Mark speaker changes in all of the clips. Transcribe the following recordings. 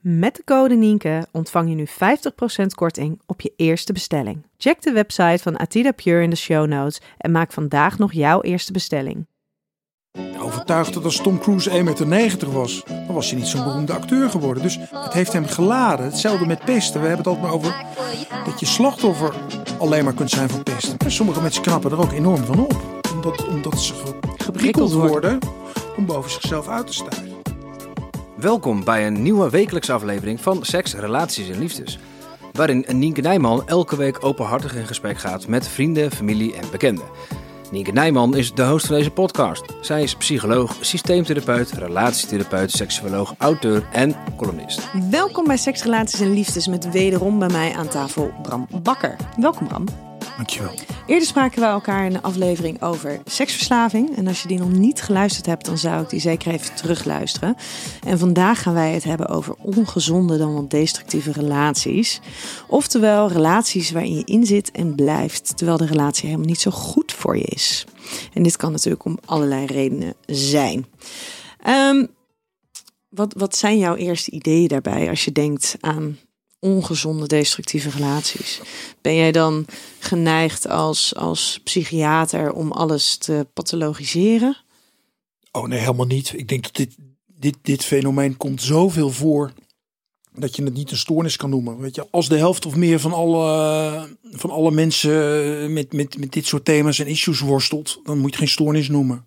Speaker 1: Met de code Nienke ontvang je nu 50% korting op je eerste bestelling. Check de website van Atida Pure in de show notes en maak vandaag nog jouw eerste bestelling.
Speaker 2: Overtuigd dat als Tom Cruise 1,90 meter was, dan was hij niet zo'n beroemde acteur geworden. Dus het heeft hem geladen. Hetzelfde met pesten. We hebben het altijd maar over dat je slachtoffer alleen maar kunt zijn van pesten. Maar sommige mensen knappen er ook enorm van op. Omdat, omdat ze geprikkeld worden om boven zichzelf uit te stijgen.
Speaker 3: Welkom bij een nieuwe wekelijkse aflevering van Seks, Relaties en Liefdes. Waarin Nienke Nijman elke week openhartig in gesprek gaat met vrienden, familie en bekenden. Nienke Nijman is de host van deze podcast. Zij is psycholoog, systeemtherapeut, relatietherapeut, seksuoloog, auteur en columnist.
Speaker 1: Welkom bij Seks, Relaties en Liefdes met wederom bij mij aan tafel Bram Bakker. Welkom Bram.
Speaker 2: Dankjewel.
Speaker 1: Eerder spraken we elkaar in een aflevering over seksverslaving. En als je die nog niet geluisterd hebt, dan zou ik die zeker even terugluisteren. En vandaag gaan wij het hebben over ongezonde dan wel destructieve relaties. Oftewel relaties waarin je in zit en blijft, terwijl de relatie helemaal niet zo goed voor je is. En dit kan natuurlijk om allerlei redenen zijn. Ehm, wat, wat zijn jouw eerste ideeën daarbij als je denkt aan ongezonde destructieve relaties? Ben jij dan geneigd als, als psychiater om alles te pathologiseren?
Speaker 2: Oh nee, helemaal niet. Ik denk dat dit, dit, dit fenomeen komt zoveel voor dat je het niet een stoornis kan noemen. Weet je, als de helft of meer van alle, van alle mensen met, met, met dit soort thema's en issues worstelt, dan moet je geen stoornis noemen.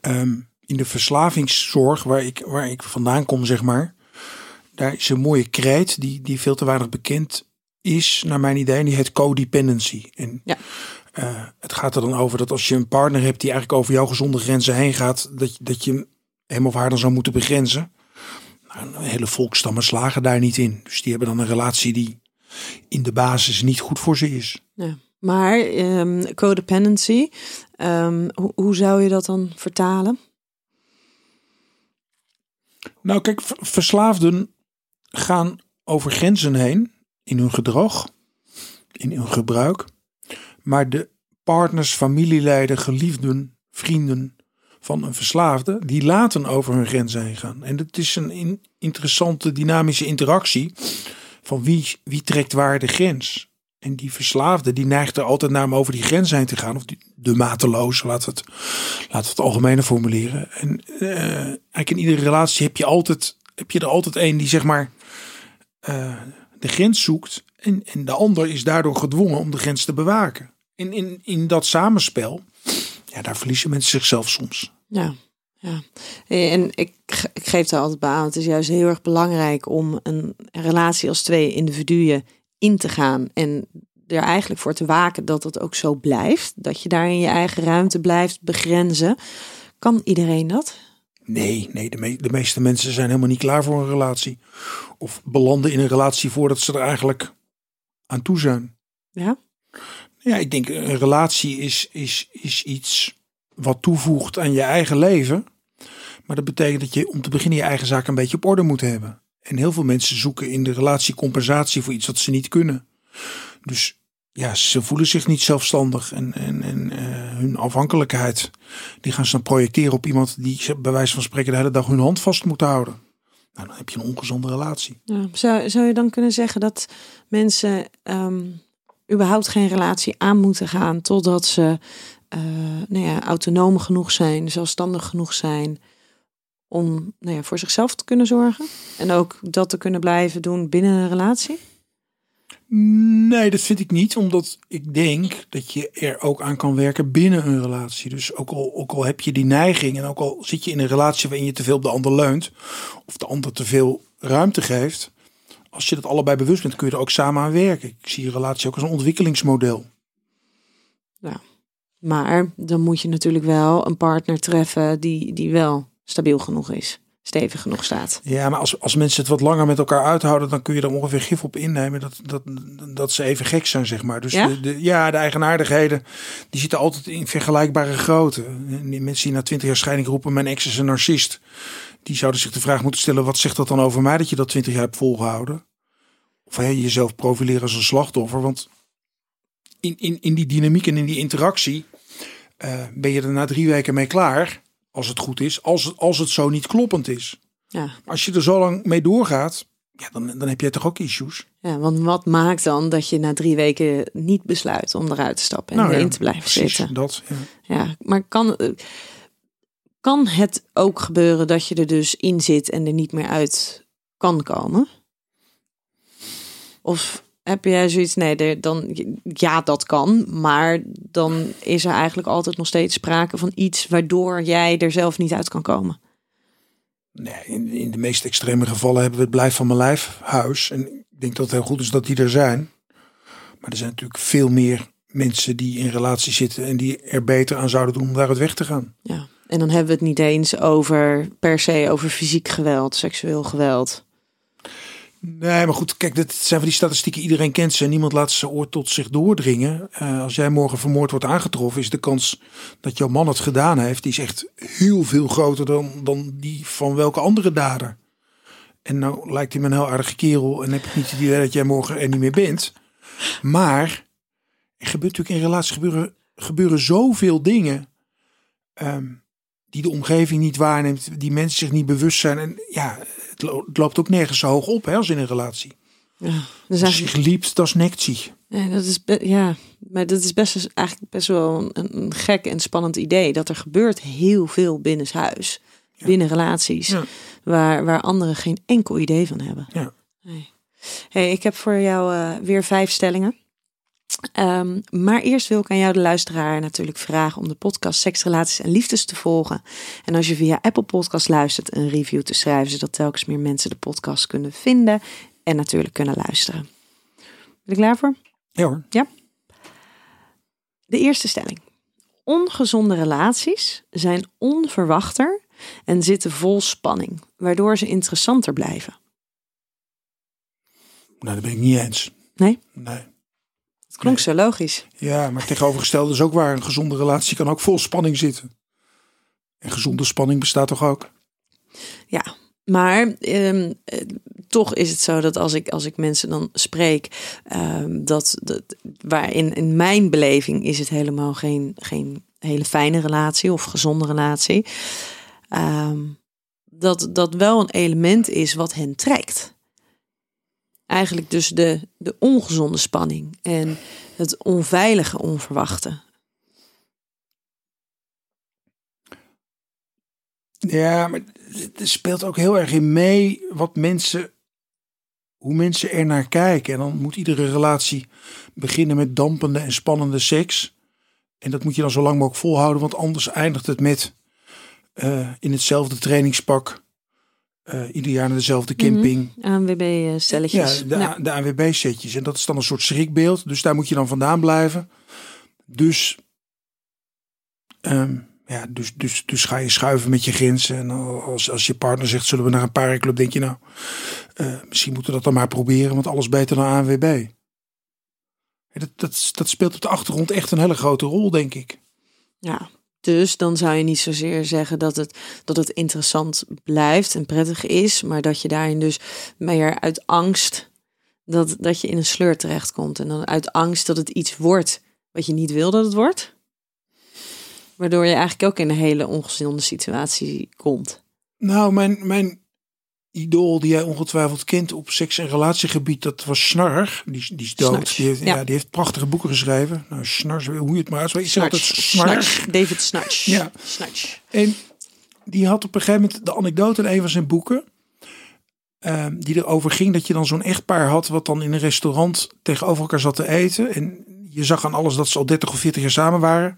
Speaker 2: Ehm, in de verslavingszorg, waar ik, waar ik vandaan kom, zeg maar, daar is een mooie krijt die, die veel te weinig bekend is, naar mijn idee. Die heet codependency. En
Speaker 1: Ja.
Speaker 2: eh, het gaat er dan over dat als je een partner hebt die eigenlijk over jouw gezonde grenzen heen gaat, dat, je- dat je hem of haar dan zou moeten begrenzen. Nou, hele volkstammen slagen daar niet in. Dus die hebben dan een relatie die in de basis niet goed voor ze is.
Speaker 1: Ja. Maar ehm, codependency, ehm, hoe, hoe zou je dat dan vertalen?
Speaker 2: Nou, kijk, verslaafden gaan over grenzen heen in hun gedrag, in hun gebruik. Maar de partners, familieleden, geliefden, vrienden van een verslaafde, die laten over hun grenzen heen gaan. En dat is een in- interessante dynamische interactie van wie, wie trekt waar de grens. En die verslaafde, die neigt er altijd naar om over die grens heen te gaan. Of de mateloze, laten we het, we het algemene formuleren. En eh, eigenlijk in iedere relatie heb je, altijd, heb je er altijd een die zeg maar eh, de grens zoekt. En, en de ander is daardoor gedwongen om de grens te bewaken. En in, in dat samenspel, ja, daar verliezen mensen zichzelf soms.
Speaker 1: Ja, ja. En ik, ik geef er altijd bij aan. Het is juist heel erg belangrijk om een relatie als twee individuen in te gaan. En er eigenlijk voor te waken dat het ook zo blijft. Dat je daar in je eigen ruimte blijft begrenzen. Kan iedereen dat?
Speaker 2: Nee, nee de, me- de meeste mensen zijn helemaal niet klaar voor een relatie. Of belanden in een relatie voordat ze er eigenlijk aan toe zijn.
Speaker 1: Ja?
Speaker 2: Ja, ik denk een relatie is, is, is iets wat toevoegt aan je eigen leven. Maar dat betekent dat je om te beginnen je eigen zaak een beetje op orde moet hebben. En heel veel mensen zoeken in de relatie compensatie voor iets wat ze niet kunnen. Dus ja, ze voelen zich niet zelfstandig. En, en, en eh, hun afhankelijkheid, die gaan ze dan projecteren op iemand die bij wijze van spreken de hele dag hun hand vast moet houden. Nou, dan heb je een ongezonde relatie.
Speaker 1: Zou, zou je dan kunnen zeggen dat mensen ehm, überhaupt geen relatie aan moeten gaan totdat ze eh, nou ja, autonoom genoeg zijn, zelfstandig genoeg zijn om nou ja, voor zichzelf te kunnen zorgen? En ook dat te kunnen blijven doen binnen een relatie?
Speaker 2: Nee, dat vind ik niet, omdat ik denk dat je er ook aan kan werken binnen een relatie. Dus ook al, ook al heb je die neiging en ook al zit je in een relatie waarin je te veel op de ander leunt, of de ander te veel ruimte geeft, als je dat allebei bewust bent, kun je er ook samen aan werken. Ik zie relatie ook als een ontwikkelingsmodel.
Speaker 1: Maar dan moet je natuurlijk wel een partner treffen die, die wel stabiel genoeg is, stevig genoeg staat.
Speaker 2: Ja, maar als, als mensen het wat langer met elkaar uithouden, dan kun je er ongeveer gif op innemen dat, dat, dat ze even gek zijn, zeg maar. Dus
Speaker 1: Ja?
Speaker 2: De, de, ja, de eigenaardigheden, die zitten altijd in vergelijkbare grootte. Die mensen die na twintig jaar scheiding roepen, mijn ex is een narcist. Die zouden zich de vraag moeten stellen, wat zegt dat dan over mij dat je dat twintig jaar hebt volgehouden? Of hè, jezelf profileren als een slachtoffer, want in, in, in die dynamiek en in die interactie eh, ben je er na drie weken mee klaar, als het goed is, als, het- als het zo niet kloppend is.
Speaker 1: Ja,
Speaker 2: Als je er zo lang mee doorgaat, ja, dan, dan heb jij toch ook issues.
Speaker 1: ja want wat maakt dan dat je na drie weken niet besluit om eruit te stappen en
Speaker 2: Nou ja,
Speaker 1: erin te blijven
Speaker 2: Precies,
Speaker 1: zitten?
Speaker 2: dat. Ja.
Speaker 1: Ja, maar kan, eh, kan het ook gebeuren dat je er dus in zit en er niet meer uit kan komen? Of heb jij zoiets, nee, dan, ja, dat kan, maar dan is er eigenlijk altijd nog steeds sprake van iets waardoor jij er zelf niet uit kan komen.
Speaker 2: Nee, in, in de meest extreme gevallen hebben we het blijf van mijn lijf huis. En ik denk dat het heel goed is dat die er zijn. Maar er zijn natuurlijk veel meer mensen die in relatie zitten en die er beter aan zouden doen om daaruit weg te gaan.
Speaker 1: Ja. En dan hebben we het niet eens over per se over fysiek geweld, seksueel geweld.
Speaker 2: Nee, maar goed, kijk, dit zijn van die statistieken. Iedereen kent ze en niemand laat ze ooit tot zich doordringen. Eh, als jij morgen vermoord wordt aangetroffen, is de kans dat jouw man het gedaan heeft, die is echt heel veel groter dan, dan die van welke andere dader. En nou lijkt hij me een heel aardige kerel en heb ik niet het idee dat jij morgen er niet meer bent. Maar er gebeurt natuurlijk in relaties gebeuren, gebeuren zoveel dingen ehm, die de omgeving niet waarneemt, die mensen zich niet bewust zijn. En ja, het, lo- het loopt ook nergens zo hoog op hè, als in een relatie.
Speaker 1: Ja. Dus
Speaker 2: Als
Speaker 1: eigenlijk,
Speaker 2: zich liept, dat is nekt zich.
Speaker 1: ja, dat is ja, maar dat is best eigenlijk best wel een, een gek en spannend idee dat er gebeurt heel veel binnenshuis, binnen relaties,
Speaker 2: Ja.
Speaker 1: waar, waar anderen geen enkel idee van hebben.
Speaker 2: Ja.
Speaker 1: Nee. Hey, ik heb voor jou eh, weer vijf stellingen. Ehm, maar eerst wil ik aan jou, de luisteraar, natuurlijk vragen om de podcast Seks, Relaties en Liefdes te volgen. En als je via Apple Podcast luistert, een review te schrijven, zodat telkens meer mensen de podcast kunnen vinden en natuurlijk kunnen luisteren. Ben je klaar voor?
Speaker 2: Ja hoor.
Speaker 1: De eerste stelling. Ongezonde relaties zijn onverwachter en zitten vol spanning, waardoor ze interessanter blijven.
Speaker 2: Nou, dat ben ik niet eens.
Speaker 1: Nee?
Speaker 2: Nee.
Speaker 1: Het klonk zo logisch.
Speaker 2: Ja, maar tegenovergestelde is ook waar. Een gezonde relatie kan ook vol spanning zitten. En gezonde spanning bestaat toch ook?
Speaker 1: Ja, maar ehm, eh, toch is het zo dat als ik, als ik mensen dan spreek, ehm, dat, dat waar in, in mijn beleving is het helemaal geen, geen hele fijne relatie of gezonde relatie. Ehm, dat dat wel een element is wat hen trekt. Eigenlijk dus de, de ongezonde spanning en het onveilige onverwachte.
Speaker 2: Ja, maar er speelt ook heel erg in mee wat mensen, hoe mensen er naar kijken. En dan moet iedere relatie beginnen met dampende en spannende seks. En dat moet je dan zo lang mogelijk volhouden, want anders eindigt het met eh, in hetzelfde trainingspak, eh, ieder jaar naar dezelfde camping.
Speaker 1: ANWB-stelletjes.
Speaker 2: Ja, de, A- de ANWB-setjes. En dat is dan een soort schrikbeeld. Dus daar moet je dan vandaan blijven. Dus, ehm, ja, dus, dus, dus ga je schuiven met je grenzen. En als, als je partner zegt, zullen we naar een parenclub? Denk je nou, eh, misschien moeten we dat dan maar proberen. Want alles beter dan ANWB. Dat, dat, dat speelt op de achtergrond echt een hele grote rol, denk ik.
Speaker 1: Ja, dus dan zou je niet zozeer zeggen dat het, dat het interessant blijft en prettig is, maar dat je daarin dus meer uit angst dat, dat je in een sleur terechtkomt. En dan uit angst dat het iets wordt wat je niet wil dat het wordt. Waardoor je eigenlijk ook in een hele ongezonde situatie komt.
Speaker 2: Nou, mijn, mijn idool die jij ongetwijfeld kent op seks- en relatiegebied, dat was Snarg. Die, is- die is dood.
Speaker 1: Snarch,
Speaker 2: Die heeft, ja.
Speaker 1: ja.
Speaker 2: die heeft prachtige boeken geschreven. Nou, Snars, hoe je het maar uitspreekt.
Speaker 1: Snatch. David Snatch.
Speaker 2: Ja.
Speaker 1: Snatch.
Speaker 2: En die had op een gegeven moment de anekdote in een van zijn boeken. ehm, die erover ging dat je dan zo'n echtpaar had. wat dan in een restaurant tegenover elkaar zat te eten. En je zag aan alles dat ze al 30 of 40 jaar samen waren.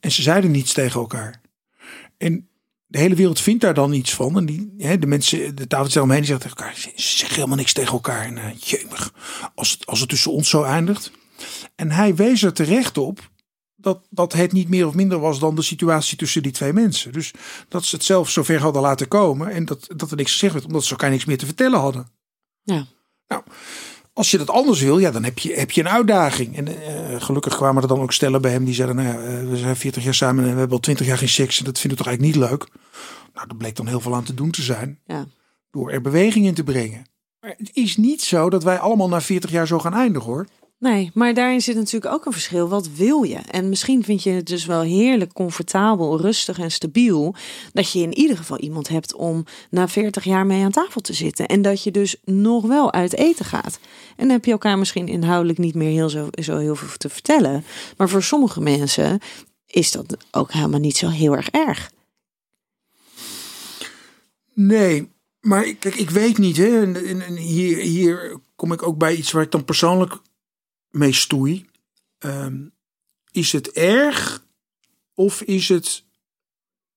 Speaker 2: En ze zeiden niets tegen elkaar. En de hele wereld vindt daar dan iets van. En die, hè, de mensen, de tafeltjes omheen, die zeggen tegen elkaar: ze ze zeggen helemaal niks tegen elkaar. En uh, jemig, als het, als het tussen ons zo eindigt. En hij wees er terecht op dat, dat het niet meer of minder was dan de situatie tussen die twee mensen. Dus dat ze het zelf zover hadden laten komen en dat, dat er niks gezegd werd, omdat ze elkaar niks meer te vertellen hadden.
Speaker 1: Ja.
Speaker 2: Nou, als je dat anders wil, ja, dan heb je, heb je een uitdaging. En eh, gelukkig kwamen er dan ook stellen bij hem die zeiden, nou ja, eh, we zijn 40 jaar samen en we hebben al 20 jaar geen seks en dat vinden we toch eigenlijk niet leuk. Nou, daar bleek dan heel veel aan te doen te zijn
Speaker 1: Ja.
Speaker 2: door er beweging in te brengen. Maar het is niet zo dat wij allemaal na 40 jaar zo gaan eindigen hoor.
Speaker 1: Nee, maar daarin zit natuurlijk ook een verschil. Wat wil je? En misschien vind je het dus wel heerlijk comfortabel, rustig en stabiel. Dat je in ieder geval iemand hebt om na 40 jaar mee aan tafel te zitten. En dat je dus nog wel uit eten gaat. En dan heb je elkaar misschien inhoudelijk niet meer heel zo, zo heel veel te vertellen. Maar voor sommige mensen is dat ook helemaal niet zo heel erg erg.
Speaker 2: Nee, maar kijk, ik weet niet. Hè. En hier, hier kom ik ook bij iets waar ik dan persoonlijk mee stoei. Ehm, is het erg of is het,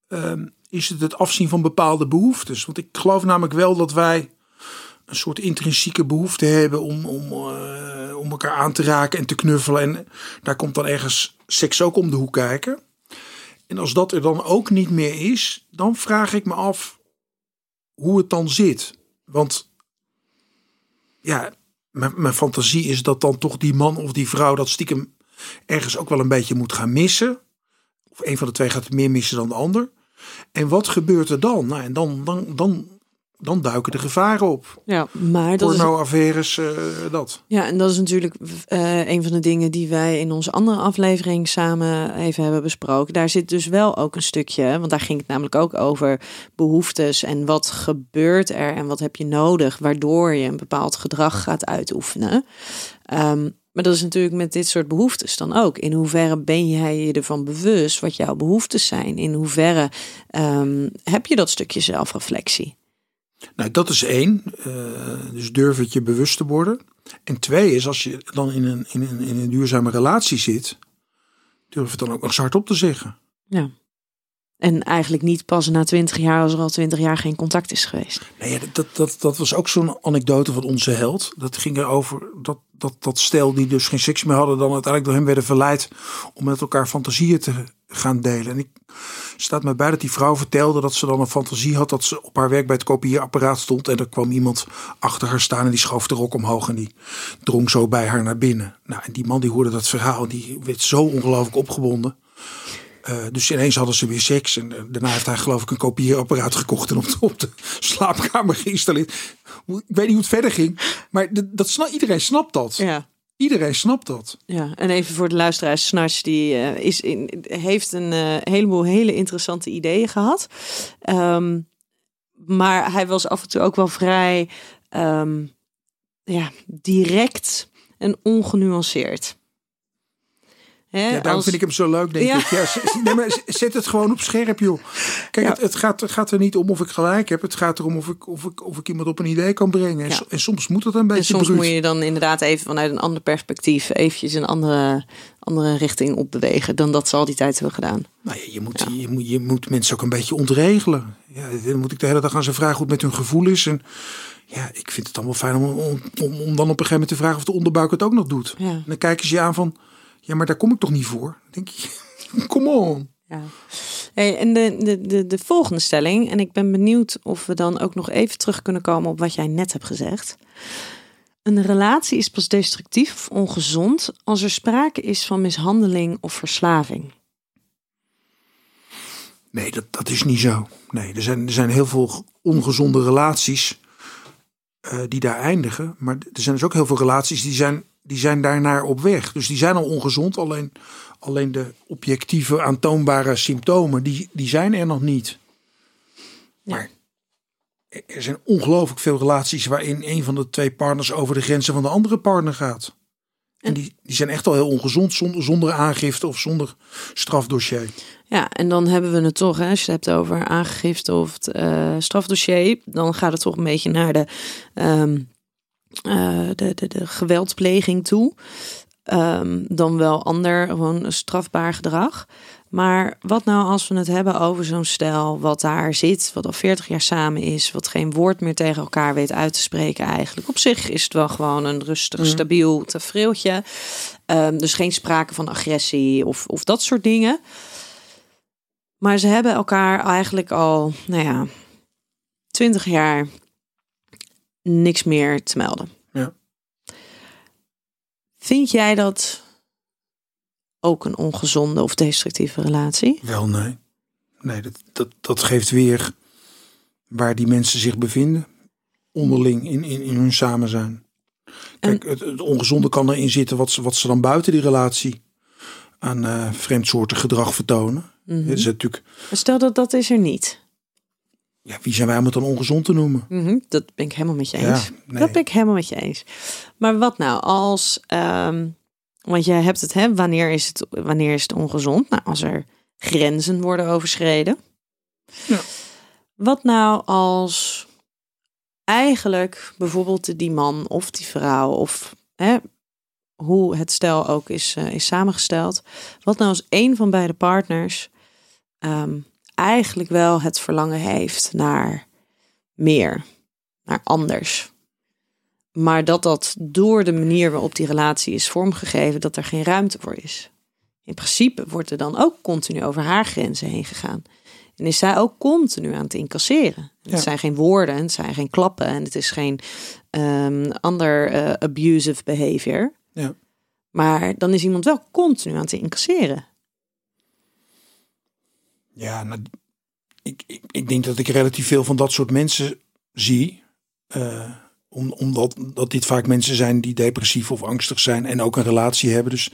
Speaker 2: ehm, is het het afzien van bepaalde behoeftes? Want ik geloof namelijk wel dat wij een soort intrinsieke behoefte hebben om, om, eh, om elkaar aan te raken en te knuffelen. En daar komt dan ergens seks ook om de hoek kijken. En als dat er dan ook niet meer is, dan vraag ik me af hoe het dan zit. Want ja, mijn, mijn fantasie is dat dan toch die man of die vrouw dat stiekem ergens ook wel een beetje moet gaan missen. Of een van de twee gaat meer missen dan de ander. En wat gebeurt er dan? Nou, en dan, dan, dan, dan duiken de gevaren op.
Speaker 1: Ja, maar dat is
Speaker 2: eh, dat.
Speaker 1: Ja, en dat is natuurlijk eh, een van de dingen die wij in onze andere aflevering samen even hebben besproken. Daar zit dus wel ook een stukje, want daar ging het namelijk ook over behoeftes en wat gebeurt er en wat heb je nodig waardoor je een bepaald gedrag gaat uitoefenen. Ehm, maar dat is natuurlijk met dit soort behoeftes dan ook. In hoeverre ben jij je ervan bewust wat jouw behoeftes zijn? In hoeverre ehm, heb je dat stukje zelfreflectie?
Speaker 2: Nou, dat is één. Eh, dus durf het je bewust te worden. En twee is, als je dan in een, in een, in een duurzame relatie zit, durf het dan ook nog eens hardop te zeggen.
Speaker 1: Ja. En eigenlijk niet pas na twintig jaar als er al twintig jaar geen contact is geweest.
Speaker 2: Nee, ja, dat, dat, dat was ook zo'n anekdote van onze held. Dat ging erover dat, dat, dat stel die dus geen seks meer hadden, dan uiteindelijk door hem werden verleid om met elkaar fantasieën te gaan delen. En ik staat mij bij dat die vrouw vertelde dat ze dan een fantasie had dat ze op haar werk bij het kopieerapparaat stond. En er kwam iemand achter haar staan en die schoof de rok omhoog en die drong zo bij haar naar binnen. Nou, en die man die hoorde dat verhaal die werd zo ongelooflijk opgebonden. Eh, dus ineens hadden ze weer seks. En eh, daarna heeft hij geloof ik een kopieerapparaat gekocht en op de, slaapkamer geïnstalleerd. Ik weet niet hoe het verder ging. Maar dat sna iedereen snapt dat.
Speaker 1: Ja.
Speaker 2: Iedereen snapt dat.
Speaker 1: Ja, en even voor de luisteraars, Snars die eh, is in, heeft een eh, heleboel hele interessante ideeën gehad. Ehm, maar hij was af en toe ook wel vrij ehm, ja, direct en ongenuanceerd. Hè,
Speaker 2: Ja, daarom
Speaker 1: als-
Speaker 2: vind ik hem zo leuk, denk
Speaker 1: Ja.
Speaker 2: ik. Ja, nee, maar zet het gewoon op scherp, joh. Kijk,
Speaker 1: Ja.
Speaker 2: het, het, gaat, het gaat er niet om of ik gelijk heb. Het gaat erom of ik, of ik, of ik iemand op een idee kan brengen. En, so- en soms moet het een
Speaker 1: En
Speaker 2: beetje
Speaker 1: soms
Speaker 2: bruut.
Speaker 1: moet je dan inderdaad even vanuit een ander perspectief eventjes een andere, andere richting opbewegen dan dat ze al die tijd hebben gedaan.
Speaker 2: Nou ja, je, moet, je, moet, je moet mensen ook een beetje ontregelen. Ja, dan moet ik de hele dag aan ze vragen hoe het met hun gevoel is. En ja, ik vind het allemaal fijn om, om, om, dan op een gegeven moment te vragen of de onderbuik het ook nog doet. En dan kijken ze je aan van, ja, maar daar kom ik toch niet voor? Dan denk je, come on.
Speaker 1: Ja. Hey, en de, de, de, de volgende stelling, en ik ben benieuwd of we dan ook nog even terug kunnen komen op wat jij net hebt gezegd. Een relatie is pas destructief of ongezond als er sprake is van mishandeling of verslaving.
Speaker 2: Nee, dat, dat is niet zo. Nee, er zijn, er zijn heel veel ongezonde relaties eh, die daar eindigen. Maar er zijn dus ook heel veel relaties die zijn, die zijn daarnaar op weg. Dus die zijn al ongezond. Alleen, alleen de objectieve aantoonbare symptomen, die, die zijn er nog niet. Maar er- zijn ongelooflijk veel relaties waarin een van de twee partners over de grenzen van de andere partner gaat. En die, die zijn echt al heel ongezond zonder, zonder aangifte of zonder strafdossier.
Speaker 1: Ja, en dan hebben we het toch, hè, als je het hebt over aangifte of het uh, strafdossier, dan gaat het toch een beetje naar de, um, uh, de, de, de geweldpleging toe. Um, dan wel ander, gewoon strafbaar gedrag. Maar wat nou als we het hebben over zo'n stel wat daar zit, wat al 40 jaar samen is, wat geen woord meer tegen elkaar weet uit te spreken eigenlijk. Op zich is het wel gewoon een rustig, mhm. stabiel tafereeltje. Um, dus geen sprake van agressie of, of dat soort dingen. Maar ze hebben elkaar eigenlijk al, nou ja, 20 jaar niks meer te melden.
Speaker 2: Ja.
Speaker 1: Vind jij dat ook een ongezonde of destructieve relatie?
Speaker 2: Wel, nee. Nee, dat, dat, dat geeft weer waar die mensen zich bevinden. Onderling in, in, in hun samen zijn. Kijk, het, het, ongezonde kan erin zitten wat ze, wat ze dan buiten die relatie aan uh, vreemdsoorten gedrag vertonen. Mm -hmm. is natuurlijk...
Speaker 1: Stel dat dat is er niet.
Speaker 2: Ja, wie zijn wij om het dan ongezond te noemen?
Speaker 1: Mm -hmm. Dat ben ik helemaal met je eens. Ja, nee. Dat ben ik helemaal met je eens. Maar wat nou als um, want jij hebt het, hè? Wanneer is het, wanneer is het ongezond? Nou, als er grenzen worden overschreden.
Speaker 2: Ja.
Speaker 1: Wat nou als eigenlijk bijvoorbeeld die man of die vrouw of hè, hoe het stel ook is, uh, is samengesteld. Wat nou als een van beide partners um, eigenlijk wel het verlangen heeft naar meer, naar anders. Maar dat dat door de manier waarop die relatie is vormgegeven, dat er geen ruimte voor is. In principe wordt er dan ook continu over haar grenzen heen gegaan. En is zij ook continu aan het incasseren. Het zijn geen woorden, het zijn geen klappen en het is geen um, ander uh, abusive behavior.
Speaker 2: Ja.
Speaker 1: Maar dan is iemand wel continu aan het incasseren.
Speaker 2: Ja, nou, ik, ik, ik denk dat ik relatief veel van dat soort mensen zie. Uh, om, omdat dat dit vaak mensen zijn die depressief of angstig zijn en ook een relatie hebben. Dus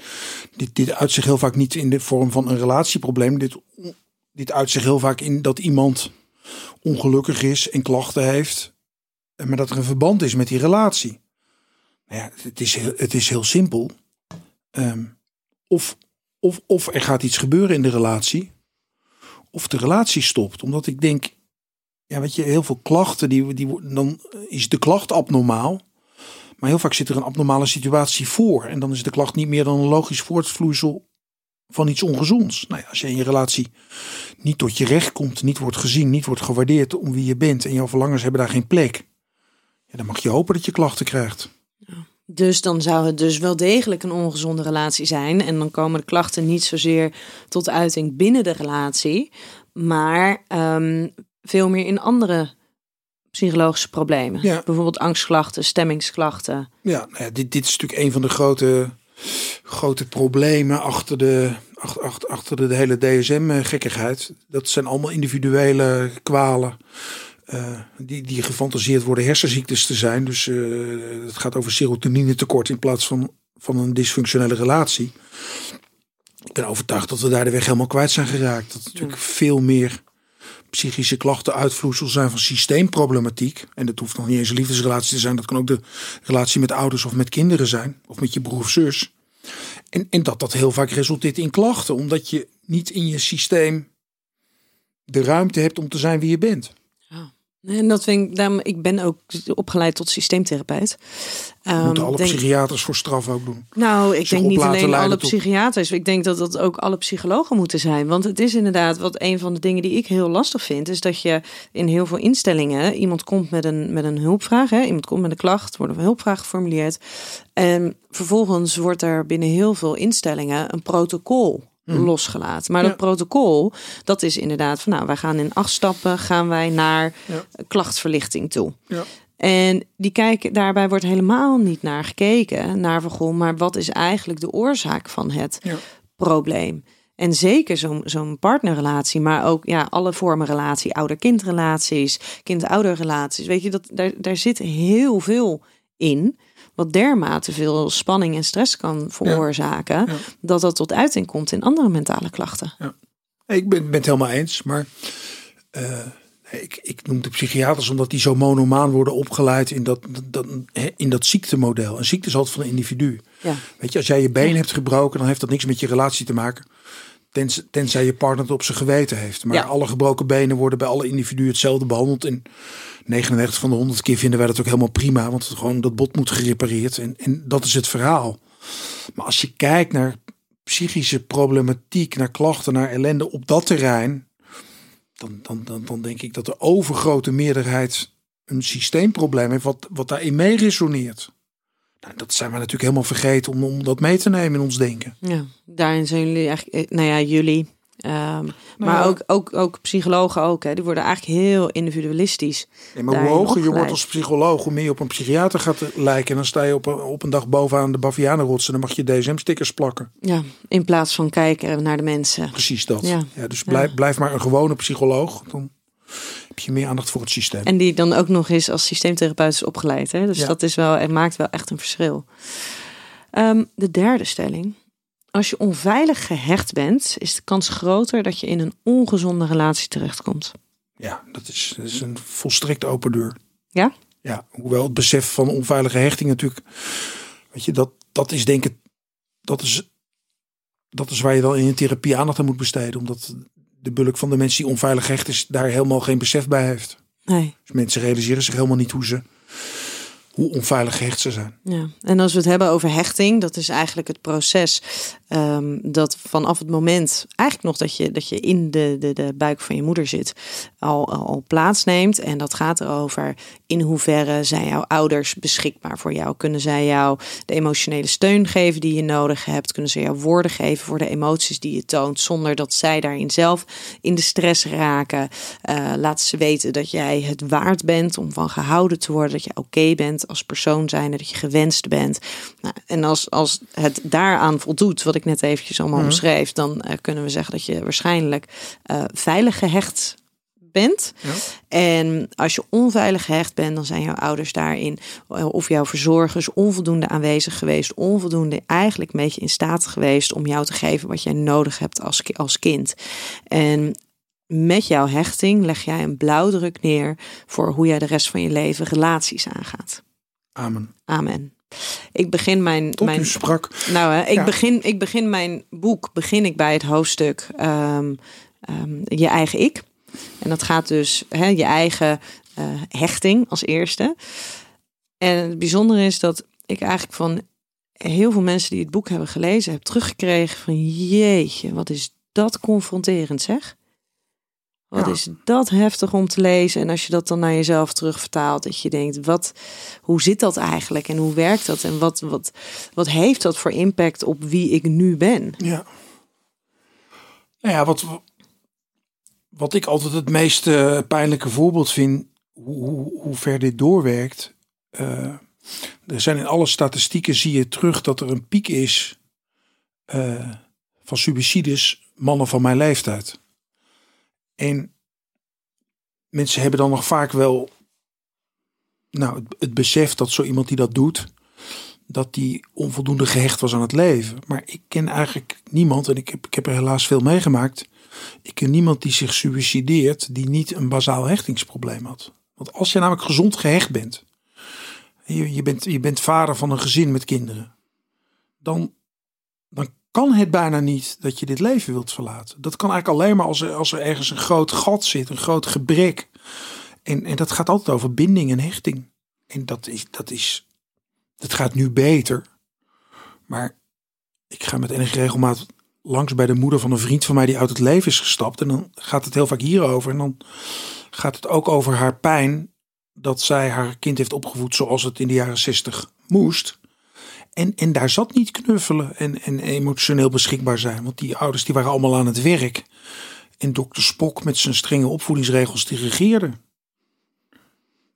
Speaker 2: dit, dit uit zich heel vaak niet in de vorm van een relatieprobleem. Dit, dit uit zich heel vaak in dat iemand ongelukkig is en klachten heeft. Maar dat er een verband is met die relatie. Nou ja, het is het is heel simpel. Um, of, of, of er gaat iets gebeuren in de relatie. Of de relatie stopt. Omdat ik denk, ja, weet je, heel veel klachten, die, die, dan is de klacht abnormaal. Maar heel vaak zit er een abnormale situatie voor. En dan is de klacht niet meer dan een logisch voortvloeisel van iets ongezonds. Nou ja, als je in je relatie niet tot je recht komt, niet wordt gezien, niet wordt gewaardeerd om wie je bent en jouw verlangens hebben daar geen plek, ja, dan mag je hopen dat je klachten krijgt.
Speaker 1: Dus dan zou het dus wel degelijk een ongezonde relatie zijn. En dan komen de klachten niet zozeer tot uiting binnen de relatie, maar um, veel meer in andere psychologische problemen.
Speaker 2: Ja.
Speaker 1: Bijvoorbeeld angstklachten, stemmingsklachten.
Speaker 2: Ja, nou ja dit, dit is natuurlijk een van de grote, grote problemen achter de, achter, achter de hele DSM-gekkigheid. Dat zijn allemaal individuele kwalen. Uh, die, die gefantaseerd worden hersenziektes te zijn. Dus uh, het gaat over serotonine tekort in plaats van, van een dysfunctionele relatie. Ik ben overtuigd dat we daar de weg helemaal kwijt zijn geraakt. Dat natuurlijk veel meer psychische klachten uitvloeisel zijn van systeemproblematiek. En dat hoeft nog niet eens een liefdesrelatie te zijn. Dat kan ook de relatie met ouders of met kinderen zijn. Of met je broer of zus. En, en dat dat heel vaak resulteert in klachten. Omdat je niet in je systeem de ruimte hebt om te zijn wie je bent.
Speaker 1: En dat vind ik, daarom, ik ben ook opgeleid tot systeemtherapeut.
Speaker 2: Um, Moeten alle psychiaters voor straf ook doen?
Speaker 1: Nou, ik denk niet alleen alle psychiaters. Ik denk dat dat ook alle psychologen moeten zijn. Want het is inderdaad wat een van de dingen die ik heel lastig vind, is dat je in heel veel instellingen iemand komt met een, met een hulpvraag. Hè? Iemand komt met een klacht, wordt een hulpvraag geformuleerd. En vervolgens wordt er binnen heel veel instellingen een protocol Mhm. losgelaten. Maar dat protocol, dat is inderdaad van nou, wij gaan in acht stappen, gaan wij naar klachtverlichting toe.
Speaker 2: Ja.
Speaker 1: En die kijken, daarbij wordt helemaal niet naar gekeken, naar van maar wat is eigenlijk de oorzaak van het probleem? En zeker zo'n zo'n partnerrelatie, maar ook ja, alle vormen relatie, ouder-kindrelaties, kind-ouderrelaties. Weet je, dat, daar, daar zit heel veel in wat dermate veel spanning en stress kan veroorzaken, dat dat tot uiting komt in andere mentale klachten.
Speaker 2: Ja. Ik ben, ben het helemaal eens, maar uh, Ik, ik noem de psychiaters omdat die zo monomaan worden opgeleid in dat, dat, in dat ziektemodel. Een ziekte is altijd van een individu.
Speaker 1: Ja.
Speaker 2: Weet je, als jij je been hebt gebroken, dan heeft dat niks met je relatie te maken. Tenzij, tenzij je partner het op zijn geweten heeft. Maar alle gebroken benen worden bij alle individuen hetzelfde behandeld. En 99 van de 100 keer vinden wij dat ook helemaal prima. Want gewoon dat bot moet gerepareerd. En, en dat is het verhaal. Maar als je kijkt naar psychische problematiek, naar klachten, naar ellende op dat terrein. Dan, dan, dan, dan denk ik dat de overgrote meerderheid een systeemprobleem heeft wat, wat daarin mee resoneert. Nou, dat zijn we natuurlijk helemaal vergeten om, om dat mee te nemen in ons denken.
Speaker 1: Ja, daarin zijn jullie eigenlijk, eh, nou ja, jullie. Ehm, maar
Speaker 2: ja.
Speaker 1: ook, ook, ook psychologen ook, hè, die worden eigenlijk heel individualistisch.
Speaker 2: Nee, maar hoe hoger je wordt als psycholoog, hoe meer je op een psychiater gaat lijken. En dan sta je op een, op een dag bovenaan de Bavianenrots en dan mag je DSM-stickers plakken.
Speaker 1: Ja, in plaats van kijken naar de mensen.
Speaker 2: Precies dat.
Speaker 1: Ja.
Speaker 2: Ja. dus blijf, blijf maar een gewone psycholoog. Dan heb je meer aandacht voor het systeem.
Speaker 1: En die dan ook nog eens als systeemtherapeut is opgeleid. Hè? Dus
Speaker 2: Ja.
Speaker 1: dat is wel, het maakt wel echt een verschil. Ehm, de derde stelling. Als je onveilig gehecht bent, is de kans groter dat je in een ongezonde relatie terechtkomt.
Speaker 2: Ja, dat is, dat is een volstrekt open deur.
Speaker 1: Ja?
Speaker 2: Ja, hoewel het besef van onveilige hechting natuurlijk, weet je, dat, dat is denk ik, dat is, dat is waar je dan in een therapie aandacht aan moet besteden. Omdat de bulk van de mensen die onveilig gehecht is, daar helemaal geen besef bij heeft.
Speaker 1: Nee.
Speaker 2: Dus mensen realiseren zich helemaal niet hoe ze, hoe onveilig gehecht ze zijn.
Speaker 1: Ja, en als we het hebben over hechting, dat is eigenlijk het proces ehm, dat vanaf het moment, eigenlijk nog dat je, dat je in de, de, de buik van je moeder zit, al, al, plaatsneemt. En dat gaat erover in hoeverre zijn jouw ouders beschikbaar voor jou? Kunnen zij jou de emotionele steun geven die je nodig hebt? Kunnen ze jou woorden geven voor de emoties die je toont, zonder dat zij daarin zelf in de stress raken? Eh laat ze weten dat jij het waard bent om van gehouden te worden, dat je oké bent als persoon zijn, dat je gewenst bent. Nou, en als, als het daaraan voldoet, wat ik net eventjes allemaal omschreef, dan eh, kunnen we zeggen dat je waarschijnlijk eh, veilig gehecht bent. En als je onveilig gehecht bent, dan zijn jouw ouders daarin, eh, of jouw verzorgers, onvoldoende aanwezig geweest, onvoldoende eigenlijk een beetje in staat geweest om jou te geven wat jij nodig hebt als, als kind. En met jouw hechting leg jij een blauwdruk neer voor hoe jij de rest van je leven relaties aangaat.
Speaker 2: Amen.
Speaker 1: Amen. Ik begin mijn.
Speaker 2: Tot
Speaker 1: mijn
Speaker 2: u sprak.
Speaker 1: nou, hè, ik,
Speaker 2: Ja.
Speaker 1: begin, ik begin mijn boek begin ik bij het hoofdstuk ehm, ehm, je eigen ik. En dat gaat dus hè, je eigen eh, hechting als eerste. En het bijzondere is dat ik eigenlijk van heel veel mensen die het boek hebben gelezen heb teruggekregen van jeetje, wat is dat confronterend zeg. Wat
Speaker 2: Ja.
Speaker 1: is dat heftig om te lezen. En als je dat dan naar jezelf terugvertaalt, dat je denkt, wat, hoe zit dat eigenlijk en hoe werkt dat? En wat, wat, wat heeft dat voor impact op wie ik nu ben?
Speaker 2: Ja. Nou ja, wat, wat ik altijd het meest pijnlijke voorbeeld vind, hoe, hoe, hoe ver dit doorwerkt. eh, er zijn in alle statistieken zie je terug dat er een piek is eh, van suicides mannen van mijn leeftijd. En mensen hebben dan nog vaak wel nou, het, besef dat zo iemand die dat doet, dat die onvoldoende gehecht was aan het leven. Maar ik ken eigenlijk niemand, en ik heb, ik heb er helaas veel meegemaakt. Ik ken niemand die zich suicideert die niet een bazaal hechtingsprobleem had. Want als je namelijk gezond gehecht bent, je, je, bent, je bent vader van een gezin met kinderen, dan, dan kan het bijna niet dat je dit leven wilt verlaten. Dat kan eigenlijk alleen maar als er, als er ergens een groot gat zit, een groot gebrek. En, en dat gaat altijd over binding en hechting. En dat is, dat is, het gaat nu beter. Maar ik ga met enige regelmaat langs bij de moeder van een vriend van mij die uit het leven is gestapt. En dan gaat het heel vaak hierover. En dan gaat het ook over haar pijn dat zij haar kind heeft opgevoed zoals het in de jaren zestig moest. En, en daar zat niet knuffelen en, en emotioneel beschikbaar zijn. Want die ouders die waren allemaal aan het werk. En dokter Spok met zijn strenge opvoedingsregels die regeerde.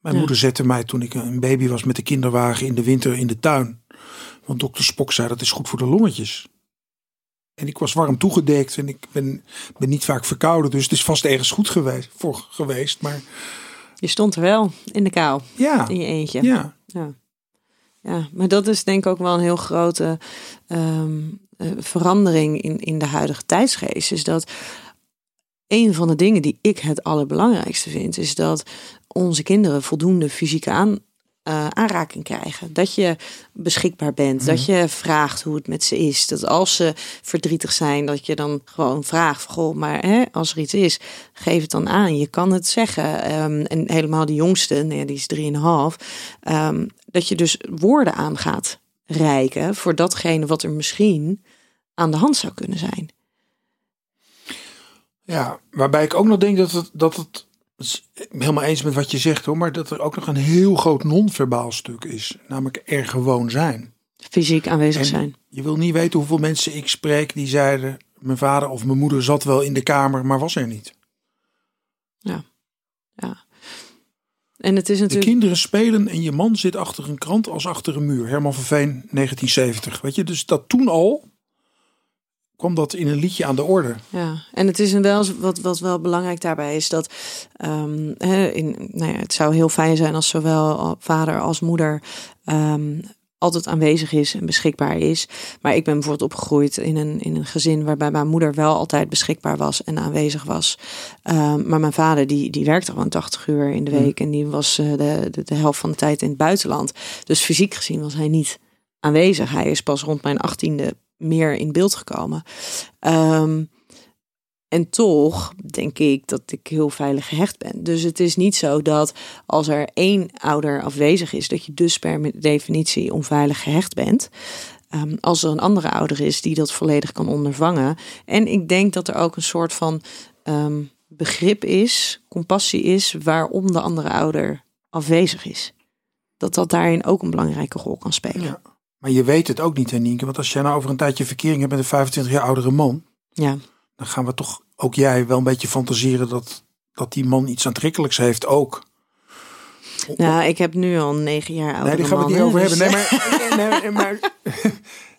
Speaker 2: Mijn
Speaker 1: Ja.
Speaker 2: moeder zette mij toen ik een baby was met de kinderwagen in de winter in de tuin. Want dokter Spok zei dat is goed voor de longetjes. En ik was warm toegedekt en ik ben, ben niet vaak verkouden. Dus het is vast ergens goed geweest, voor geweest. Maar
Speaker 1: Je stond er wel in de kou,
Speaker 2: ja,
Speaker 1: in je eentje.
Speaker 2: ja.
Speaker 1: Ja. Ja, maar dat is denk ik ook wel een heel grote ehm, eh, verandering in, in de huidige tijdsgeest. Is dat een van de dingen die ik het allerbelangrijkste vind, is dat onze kinderen voldoende fysieke aan, eh, aanraking krijgen. Dat je beschikbaar bent, dat je vraagt hoe het met ze is. Dat als ze verdrietig zijn, dat je dan gewoon vraagt: Goh, maar hè, als er iets is, geef het dan aan. Je kan het zeggen. Ehm, en helemaal de jongste, nee, die is drieënhalf, um, dat je dus woorden aan gaat reiken voor datgene wat er misschien aan de hand zou kunnen zijn.
Speaker 2: Ja, waarbij ik ook nog denk dat het, dat het helemaal eens met wat je zegt hoor, maar dat er ook nog een heel groot non-verbaal stuk is. Namelijk er gewoon zijn.
Speaker 1: Fysiek aanwezig
Speaker 2: En
Speaker 1: zijn.
Speaker 2: Je wil niet weten hoeveel mensen ik spreek die zeiden: Mijn vader of mijn moeder zat wel in de kamer, maar was er niet.
Speaker 1: Ja. En het is
Speaker 2: De
Speaker 1: natuurlijk.
Speaker 2: kinderen spelen en je man zit achter een krant als achter een muur. Herman van Veen, 1970. Weet je, dus dat toen al kwam dat in een liedje aan de orde.
Speaker 1: Ja, en het is een wel wat, wat wel belangrijk daarbij is dat hè, in, nou ja, het zou heel fijn zijn als zowel vader als moeder ehm, altijd aanwezig is en beschikbaar is. Maar ik ben bijvoorbeeld opgegroeid in een, in een gezin waarbij mijn moeder wel altijd beschikbaar was en aanwezig was. Ehm, maar mijn vader die, die werkte gewoon 80 uur in de week en die was eh, de, de, de helft van de tijd in het buitenland. Dus fysiek gezien was hij niet aanwezig. Hij is pas rond mijn achttiende meer in beeld gekomen. Ehm, en toch denk ik dat ik heel veilig gehecht ben. Dus het is niet zo dat als er één ouder afwezig is, dat je dus per definitie onveilig gehecht bent. Ehm, als er een andere ouder is die dat volledig kan ondervangen. En ik denk dat er ook een soort van ehm, begrip is, compassie is, waarom de andere ouder afwezig is. Dat dat daarin ook een belangrijke rol kan spelen.
Speaker 2: Ja. Maar je weet het ook niet, hè, Nienke. Want als jij nou over een tijdje verkering hebt met een 25 jaar oudere man,
Speaker 1: ja.
Speaker 2: Dan gaan we toch, ook jij, wel een beetje fantaseren dat, dat die man iets aantrekkelijks heeft ook.
Speaker 1: Nou, ik heb nu al negen jaar ouder.
Speaker 2: nee, daar gaan we het niet over
Speaker 1: hè,
Speaker 2: hebben.
Speaker 1: dus-
Speaker 2: Nee, maar, nee, maar,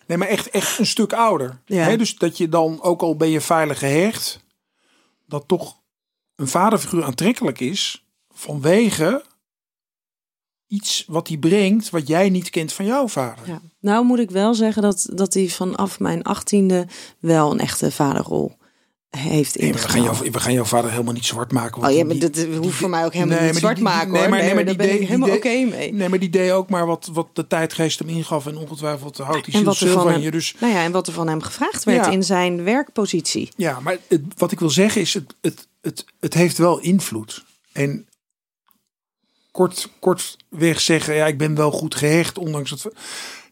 Speaker 2: nee, maar echt, echt een stuk ouder.
Speaker 1: Ja.
Speaker 2: Dus dat je dan, ook al ben je veilig gehecht, dat toch een vaderfiguur aantrekkelijk is vanwege iets wat hij brengt wat jij niet kent van jouw vader.
Speaker 1: Ja. Nou moet ik wel zeggen dat, dat hij vanaf mijn achttiende wel een echte vaderrol heeft
Speaker 2: Nee, we, gaan
Speaker 1: ingenomen.
Speaker 2: jou, we gaan jouw vader helemaal niet zwart maken.
Speaker 1: Oh
Speaker 2: want
Speaker 1: ja,
Speaker 2: die-
Speaker 1: maar dat hoeft voor mij ook helemaal
Speaker 2: Nee,
Speaker 1: niet zwart
Speaker 2: die- die-
Speaker 1: maken
Speaker 2: nee,
Speaker 1: hoor.
Speaker 2: maar-
Speaker 1: Nee,
Speaker 2: maar
Speaker 1: daar
Speaker 2: die
Speaker 1: ben ik
Speaker 2: idee-
Speaker 1: helemaal oké mee.
Speaker 2: Nee, maar die deed ook maar wat, wat de tijdgeest hem ingaf. En ongetwijfeld houdt hij ziel
Speaker 1: er
Speaker 2: veel
Speaker 1: van
Speaker 2: van
Speaker 1: hem,
Speaker 2: je. Dus
Speaker 1: nou ja, en wat er van hem gevraagd werd
Speaker 2: Ja.
Speaker 1: in zijn werkpositie.
Speaker 2: ja, maar het, wat ik wil zeggen is, het, het, het, het heeft wel invloed. En kort, kortweg zeggen, ja, ik ben wel goed gehecht, ondanks het...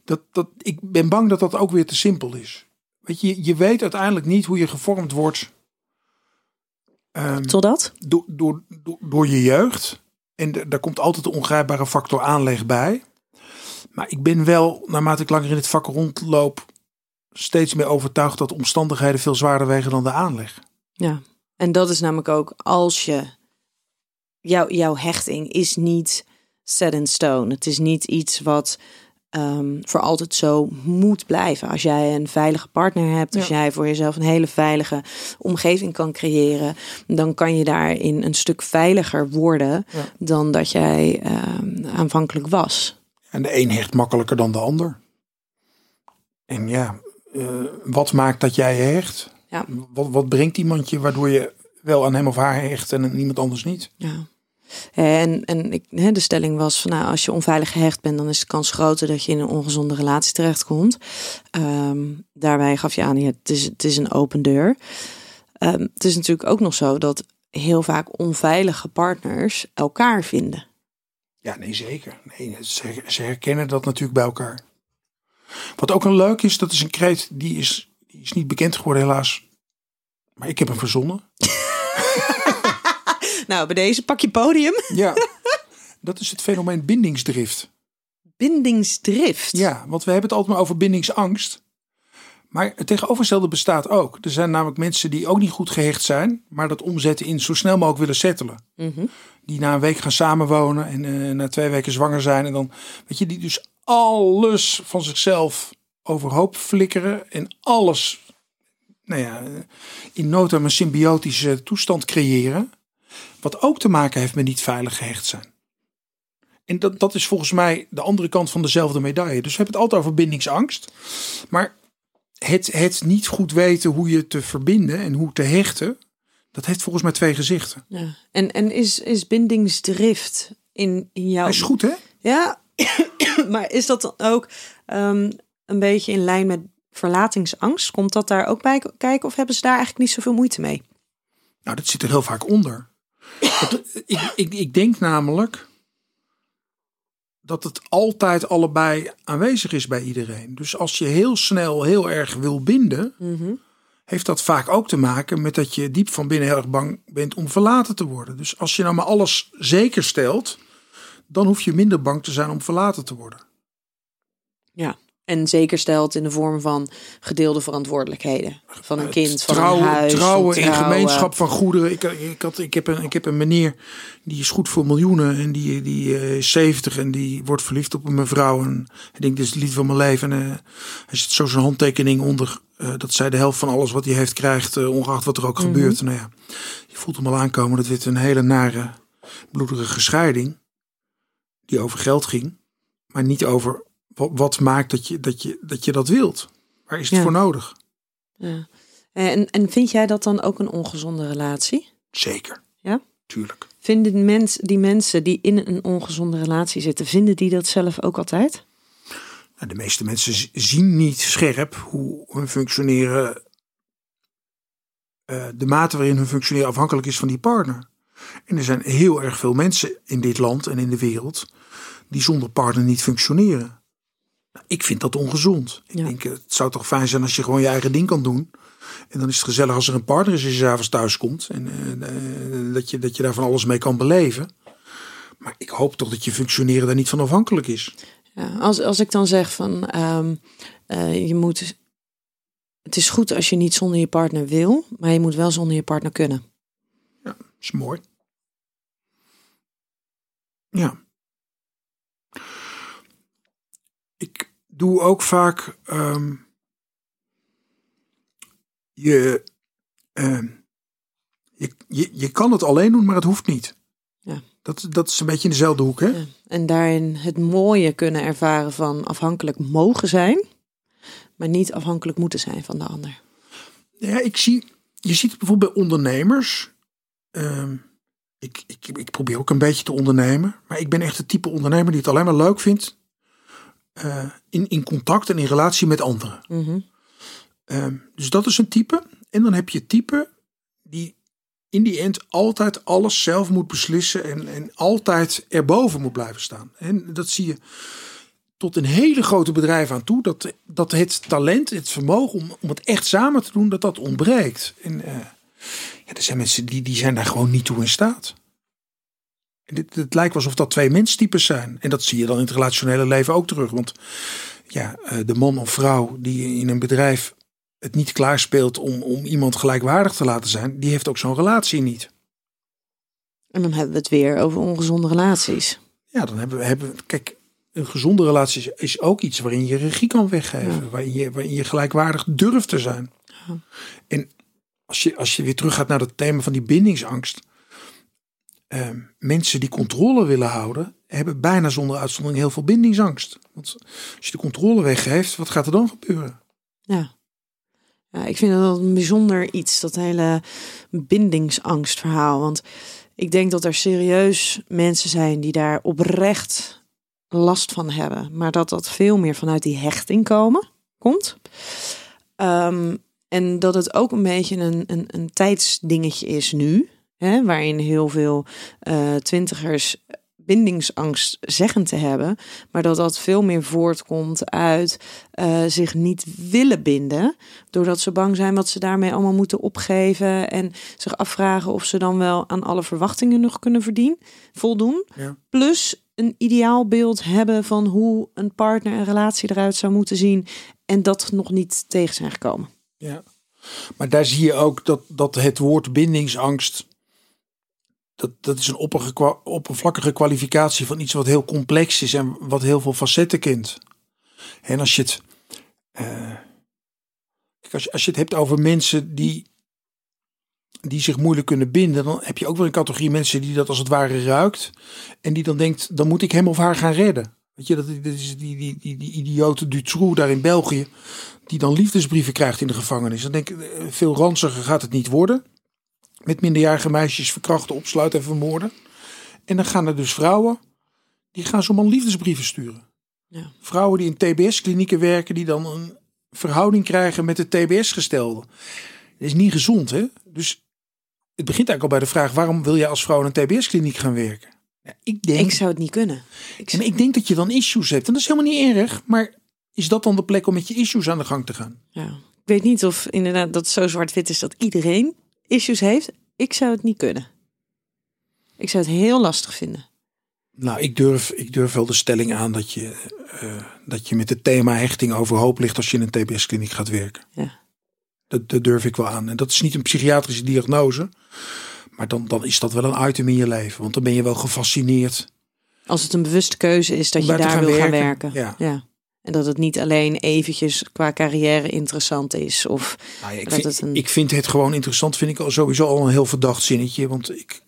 Speaker 2: Dat, dat, ik ben bang dat dat ook weer te simpel is. Weet je, je weet uiteindelijk niet hoe je gevormd wordt ehm,
Speaker 1: Totdat?
Speaker 2: door, door, door, door je jeugd. En daar komt altijd de ongrijpbare factor aanleg bij. Maar ik ben wel, naarmate ik langer in het vak rondloop, steeds meer overtuigd dat de omstandigheden veel zwaarder wegen dan de aanleg.
Speaker 1: Ja. En dat is namelijk ook als je... Jouw, jouw hechting is niet set in stone. Het is niet iets wat ehm, voor altijd zo moet blijven. Als jij een veilige partner hebt, als
Speaker 2: Ja.
Speaker 1: jij voor jezelf een hele veilige omgeving kan creëren, dan kan je daarin een stuk veiliger worden
Speaker 2: Ja.
Speaker 1: dan dat jij ehm, aanvankelijk was.
Speaker 2: En de een hecht makkelijker dan de ander. En ja, eh, wat maakt dat jij je hecht?
Speaker 1: Ja.
Speaker 2: Wat, wat brengt iemand je waardoor je wel aan hem of haar hecht en aan iemand anders niet?
Speaker 1: Ja. En, en ik, hè, de stelling was van nou, als je onveilig gehecht bent, dan is de kans groter dat je in een ongezonde relatie terechtkomt. Ehm, daarbij gaf je aan, ja, het, is, het is een open deur. Ehm, het is natuurlijk ook nog zo dat heel vaak onveilige partners elkaar vinden.
Speaker 2: Ja, nee, zeker. Nee, ze, ze herkennen dat natuurlijk bij elkaar. Wat ook een leuk is, dat is een kreet die is, die is niet bekend geworden helaas. Maar ik heb hem verzonnen.
Speaker 1: Nou, bij deze pak je podium.
Speaker 2: Ja, dat is het fenomeen bindingsdrift.
Speaker 1: Bindingsdrift.
Speaker 2: Ja, want we hebben het altijd maar over bindingsangst. Maar het tegenovergestelde bestaat ook. Er zijn namelijk mensen die ook niet goed gehecht zijn, maar dat omzetten in zo snel mogelijk willen settelen.
Speaker 1: Mhm.
Speaker 2: Die na een week gaan samenwonen en eh, na twee weken zwanger zijn. En dan, weet je, die dus alles van zichzelf overhoop flikkeren en alles, nou ja, in nota een symbiotische toestand creëren. Wat ook te maken heeft met niet veilig gehecht zijn. En dat, dat is volgens mij de andere kant van dezelfde medaille. Dus we hebben het altijd over bindingsangst. Maar het, het niet goed weten hoe je te verbinden en hoe te hechten. Dat heeft volgens mij twee gezichten.
Speaker 1: Ja. En, en is, is bindingsdrift in, in jouw...
Speaker 2: Hij is goed, hè?
Speaker 1: Ja, maar is dat dan ook ehm, een beetje in lijn met verlatingsangst? Komt dat daar ook bij kijken of hebben ze daar eigenlijk niet zoveel moeite mee?
Speaker 2: Nou, dat zit er heel vaak onder. Ik, ik, ik denk namelijk dat het altijd allebei aanwezig is bij iedereen. Dus als je heel snel heel erg wil binden, heeft dat vaak ook te maken met dat je diep van binnen heel erg bang bent om verlaten te worden. Dus als je nou maar alles zeker stelt, dan hoef je minder bang te zijn om verlaten te worden.
Speaker 1: Ja. En zeker stelt in de vorm van gedeelde verantwoordelijkheden. Van een kind, van
Speaker 2: trouwen,
Speaker 1: een huis.
Speaker 2: trouwen in
Speaker 1: trouwen.
Speaker 2: gemeenschap van goederen. Ik, ik, had, ik, heb een, ik heb een meneer die is goed voor miljoenen en die, die eh, is 70 en die wordt verliefd op een mevrouw. En hij denkt, dit is het lied van mijn leven. En eh, hij zet zo zijn handtekening onder eh, dat zij de helft van alles wat hij heeft krijgt, eh, ongeacht wat er ook gebeurt. Nou ja, je voelt hem al aankomen. Dat werd een hele nare, bloederige scheiding die over geld ging, maar niet over wat, wat maakt dat je, dat, je, dat je dat wilt. Waar is het
Speaker 1: Ja.
Speaker 2: voor nodig?
Speaker 1: Ja. En, en vind jij dat dan ook een ongezonde relatie?
Speaker 2: Zeker.
Speaker 1: Ja?
Speaker 2: Tuurlijk.
Speaker 1: Vinden mens, die mensen die in een ongezonde relatie zitten, vinden die dat zelf ook altijd?
Speaker 2: Nou, de meeste mensen zien niet scherp hoe hun functioneren, eh, de mate waarin hun functioneren afhankelijk is van die partner. En er zijn heel erg veel mensen in dit land en in de wereld die zonder partner niet functioneren. Nou, ik vind dat ongezond. Ik
Speaker 1: Ja.
Speaker 2: denk, eh, het zou toch fijn zijn als je gewoon je eigen ding kan doen. En dan is het gezellig als er een partner is als je s'avonds thuis komt. En eh, dat, je, dat je daar van alles mee kan beleven. Maar ik hoop toch dat je functioneren daar niet van afhankelijk is.
Speaker 1: Ja, als, als ik dan zeg van ehm, eh, je moet. Het is goed als je niet zonder je partner wil, maar je moet wel zonder je partner kunnen.
Speaker 2: is mooi. Ja. Ik doe ook vaak. ehm, je, ehm, je, je. Je kan het alleen doen, maar het hoeft niet.
Speaker 1: Ja.
Speaker 2: Dat, dat is een beetje in dezelfde hoek, hè?
Speaker 1: Ja. En daarin het mooie kunnen ervaren van afhankelijk mogen zijn, maar niet afhankelijk moeten zijn van de ander.
Speaker 2: Ja, ik zie. Je ziet het bijvoorbeeld bij ondernemers. Ehm, ik, ik, ik probeer ook een beetje te ondernemen. Maar ik ben echt het type ondernemer die het alleen maar leuk vindt. Eh, in, in contact en in relatie met anderen.
Speaker 1: Mhm.
Speaker 2: Ehm, dus dat is een type. En dan heb je type die in die end altijd alles zelf moet beslissen. En, en altijd erboven moet blijven staan. En dat zie je tot een hele grote bedrijf aan toe. Dat, dat het talent, het vermogen om, om het echt samen te doen, dat dat ontbreekt. En eh, ja, er zijn mensen die, die zijn daar gewoon niet toe in staat. Dit, het lijkt alsof dat twee menstypes zijn. En dat zie je dan in het relationele leven ook terug. Want ja, eh, de man of vrouw die in een bedrijf het niet klaarspeelt om, om iemand gelijkwaardig te laten zijn, die heeft ook zo'n relatie niet.
Speaker 1: En dan hebben we het weer over ongezonde relaties.
Speaker 2: Ja, dan hebben we, hebben, kijk, een gezonde relatie is, is ook iets waarin je regie kan weggeven, waarin, je, waarin je gelijkwaardig durft te zijn. En als je, als je weer teruggaat naar het thema van die bindingsangst. Ehm, mensen die controle willen houden, hebben bijna zonder uitzondering heel veel bindingsangst. Want als je de controle weggeeft, wat gaat er dan gebeuren?
Speaker 1: Ja. ja, ik vind dat een bijzonder iets, dat hele bindingsangstverhaal. Want ik denk dat er serieus mensen zijn die daar oprecht last van hebben. Maar dat dat veel meer vanuit die hechting komen, komt. Ehm, en dat het ook een beetje een, een, een tijdsdingetje is nu. Hè, waarin heel veel eh, twintigers bindingsangst zeggen te hebben. Maar dat dat veel meer voortkomt uit eh, zich niet willen binden. Doordat ze bang zijn wat ze daarmee allemaal moeten opgeven. En zich afvragen of ze dan wel aan alle verwachtingen nog kunnen verdienen, voldoen.
Speaker 2: Ja.
Speaker 1: Plus een ideaalbeeld hebben van hoe een partner en relatie eruit zou moeten zien. En dat nog niet tegen zijn gekomen.
Speaker 2: Ja. Maar daar zie je ook dat, dat het woord bindingsangst. Dat, dat is een oppervlakkige kwalificatie van iets wat heel complex is en wat heel veel facetten kent. En als je het. eh, als, je, als je het hebt over mensen die. die zich moeilijk kunnen binden, dan heb je ook weer een categorie mensen die dat als het ware ruikt. En die dan denkt: dan moet ik hem of haar gaan redden. Weet je, dat, dat is die, die, die, die idiote Dutroux daar in België die dan liefdesbrieven krijgt in de gevangenis. Dan denk ik, eh, veel ranziger gaat het niet worden. Met minderjarige meisjes verkrachten, opsluiten en vermoorden. En dan gaan er dus vrouwen, die gaan zomaar liefdesbrieven sturen.
Speaker 1: Ja.
Speaker 2: Vrouwen die in TBS-klinieken werken, die dan een verhouding krijgen met de TBS-gestelde. Dat is niet gezond, hè? Dus het begint eigenlijk al bij de vraag: waarom wil je als vrouw in een TBS-kliniek gaan werken? Ja, ik, denk,
Speaker 1: Ik zou het niet kunnen. Ik
Speaker 2: en ik denk dat je dan issues hebt. En dat is helemaal niet erg. Maar is dat dan de plek om met je issues aan de gang te gaan?
Speaker 1: Ja. Ik weet niet of inderdaad dat zo zwart-wit is dat iedereen issues heeft. Ik zou het niet kunnen. Ik zou het heel lastig vinden.
Speaker 2: Nou, ik durf, ik durf wel de stelling aan dat je, eh, dat je met het thema hechting overhoop ligt als je in een TBS-kliniek gaat werken.
Speaker 1: Ja.
Speaker 2: Dat, dat durf ik wel aan. En dat is niet een psychiatrische diagnose. Maar dan, dan is dat wel een item in je leven. Want dan ben je wel gefascineerd.
Speaker 1: Als het een bewuste keuze is dat je
Speaker 2: daar gaan
Speaker 1: wil gaan
Speaker 2: werken.
Speaker 1: werken.
Speaker 2: Ja.
Speaker 1: En dat het niet alleen eventjes qua carrière interessant is. Of
Speaker 2: Nou ja, ik,
Speaker 1: Dat
Speaker 2: vind,
Speaker 1: het een-
Speaker 2: ik vind het gewoon interessant. Vind ik al sowieso al een heel verdacht zinnetje. Want ik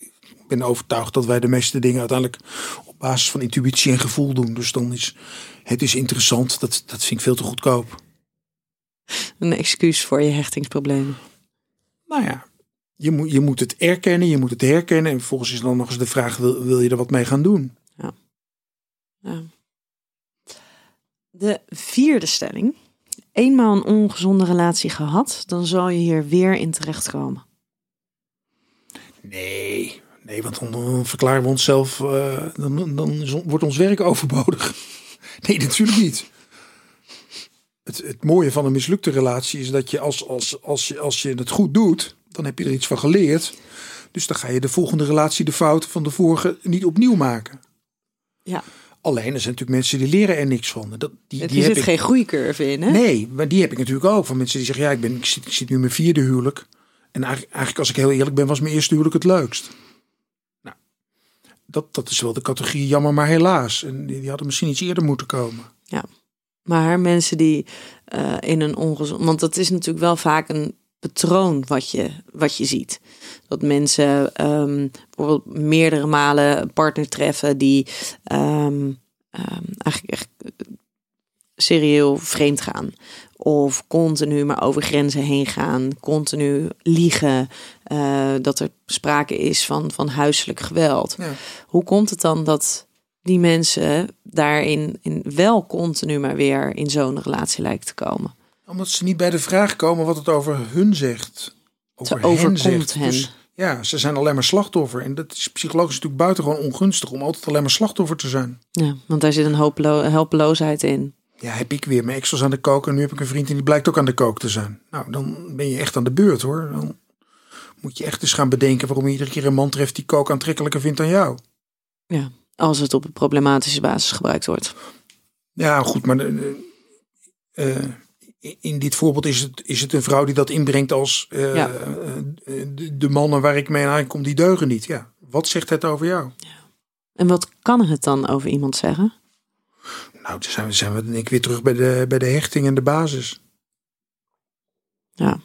Speaker 2: ben overtuigd dat wij de meeste dingen uiteindelijk op basis van intuïtie en gevoel doen. Dus dan is het is interessant. Dat, dat vind ik veel te goedkoop.
Speaker 1: een excuus voor je hechtingsproblemen.
Speaker 2: Nou ja, je moet, je moet het erkennen, je moet het herkennen. En vervolgens is dan nog eens de vraag, wil, wil je er wat mee gaan doen?
Speaker 1: Ja. De vierde stelling. Eenmaal een ongezonde relatie gehad, dan zal je hier weer in terechtkomen.
Speaker 2: Nee, nee want dan, verklaren we onszelf, eh, dan, dan is- wordt ons werk overbodig. Nee, natuurlijk niet. Het, het mooie van een mislukte relatie is dat je als, als, als, je als je het goed doet, dan heb je er iets van geleerd. Dus dan ga je de volgende relatie de fouten van de vorige niet opnieuw maken.
Speaker 1: Ja,
Speaker 2: Alleen, er zijn natuurlijk mensen die leren er niks van. Dat, die, die heb
Speaker 1: zit
Speaker 2: ik-
Speaker 1: geen groeicurve in, hè?
Speaker 2: Nee, maar die heb ik natuurlijk ook. Van mensen die zeggen, ja, ik, ben, ik, zit, ik zit nu in mijn vierde huwelijk. En eigenlijk, eigenlijk, als ik heel eerlijk ben, was mijn eerste huwelijk het leukst. Nou, dat, dat is wel de categorie jammer, maar helaas. En die, die hadden misschien iets eerder moeten komen.
Speaker 1: Maar mensen die eh, in een ongezond... Want dat is natuurlijk wel vaak een patroon wat je, wat je ziet. Dat mensen ehm, bijvoorbeeld meerdere malen een partner treffen... die ehm, ehm, eigenlijk echt eh, serieel vreemd gaan. Of continu maar over grenzen heen gaan. Continu liegen. eh, dat er sprake is van, van huiselijk geweld.
Speaker 2: Ja.
Speaker 1: Hoe komt het dan dat die mensen daarin in wel continu maar weer in zo'n relatie lijken te komen?
Speaker 2: Omdat ze niet bij de vraag komen wat het over hun zegt. Over
Speaker 1: Ze overkomt
Speaker 2: zegt.
Speaker 1: hen.
Speaker 2: Dus, ja, ze zijn alleen maar slachtoffer. En dat is psychologisch natuurlijk buitengewoon ongunstig om altijd alleen maar slachtoffer te zijn.
Speaker 1: Ja, want daar zit een hopelo- helpeloosheid in.
Speaker 2: Ja, heb ik weer mijn ex was aan de kook en nu heb ik een vriend en die blijkt ook aan de kook te zijn. Nou, dan ben je echt aan de beurt hoor. Dan moet je echt eens gaan bedenken waarom je iedere keer een man treft die kook aantrekkelijker vindt dan jou.
Speaker 1: Ja, als het op een problematische basis gebruikt wordt.
Speaker 2: Ja, goed, maar eh, eh, in dit voorbeeld is het, is het een vrouw die dat inbrengt als eh,
Speaker 1: Ja.
Speaker 2: eh, de, de mannen waar ik mee aankom, die deugen niet. Ja, wat zegt het over jou?
Speaker 1: En wat kan het dan over iemand zeggen?
Speaker 2: Nou, dan zijn we, zijn we denk ik weer terug bij de, bij de hechting en de basis.
Speaker 1: Ja.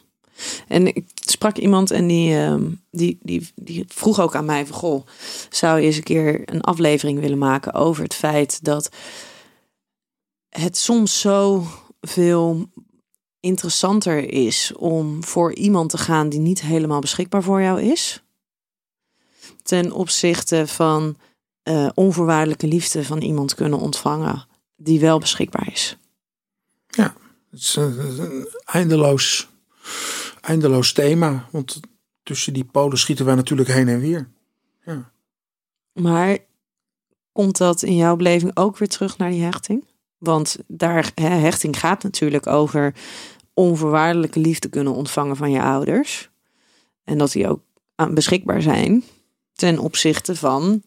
Speaker 1: En ik sprak iemand en die, ehm, die, die, die vroeg ook aan mij van... Goh, zou je eens een keer een aflevering willen maken over het feit dat het soms zo veel interessanter is om voor iemand te gaan die niet helemaal beschikbaar voor jou is. Ten opzichte van eh, onvoorwaardelijke liefde van iemand kunnen ontvangen die wel beschikbaar is.
Speaker 2: Het is een, een eindeloos, eindeloos thema. Want tussen die polen schieten wij natuurlijk heen en weer. Ja.
Speaker 1: Maar komt dat in jouw beleving ook weer terug naar die hechting? Want daar, hè, hechting gaat natuurlijk over onvoorwaardelijke liefde kunnen ontvangen van je ouders. En dat die ook beschikbaar zijn ten opzichte van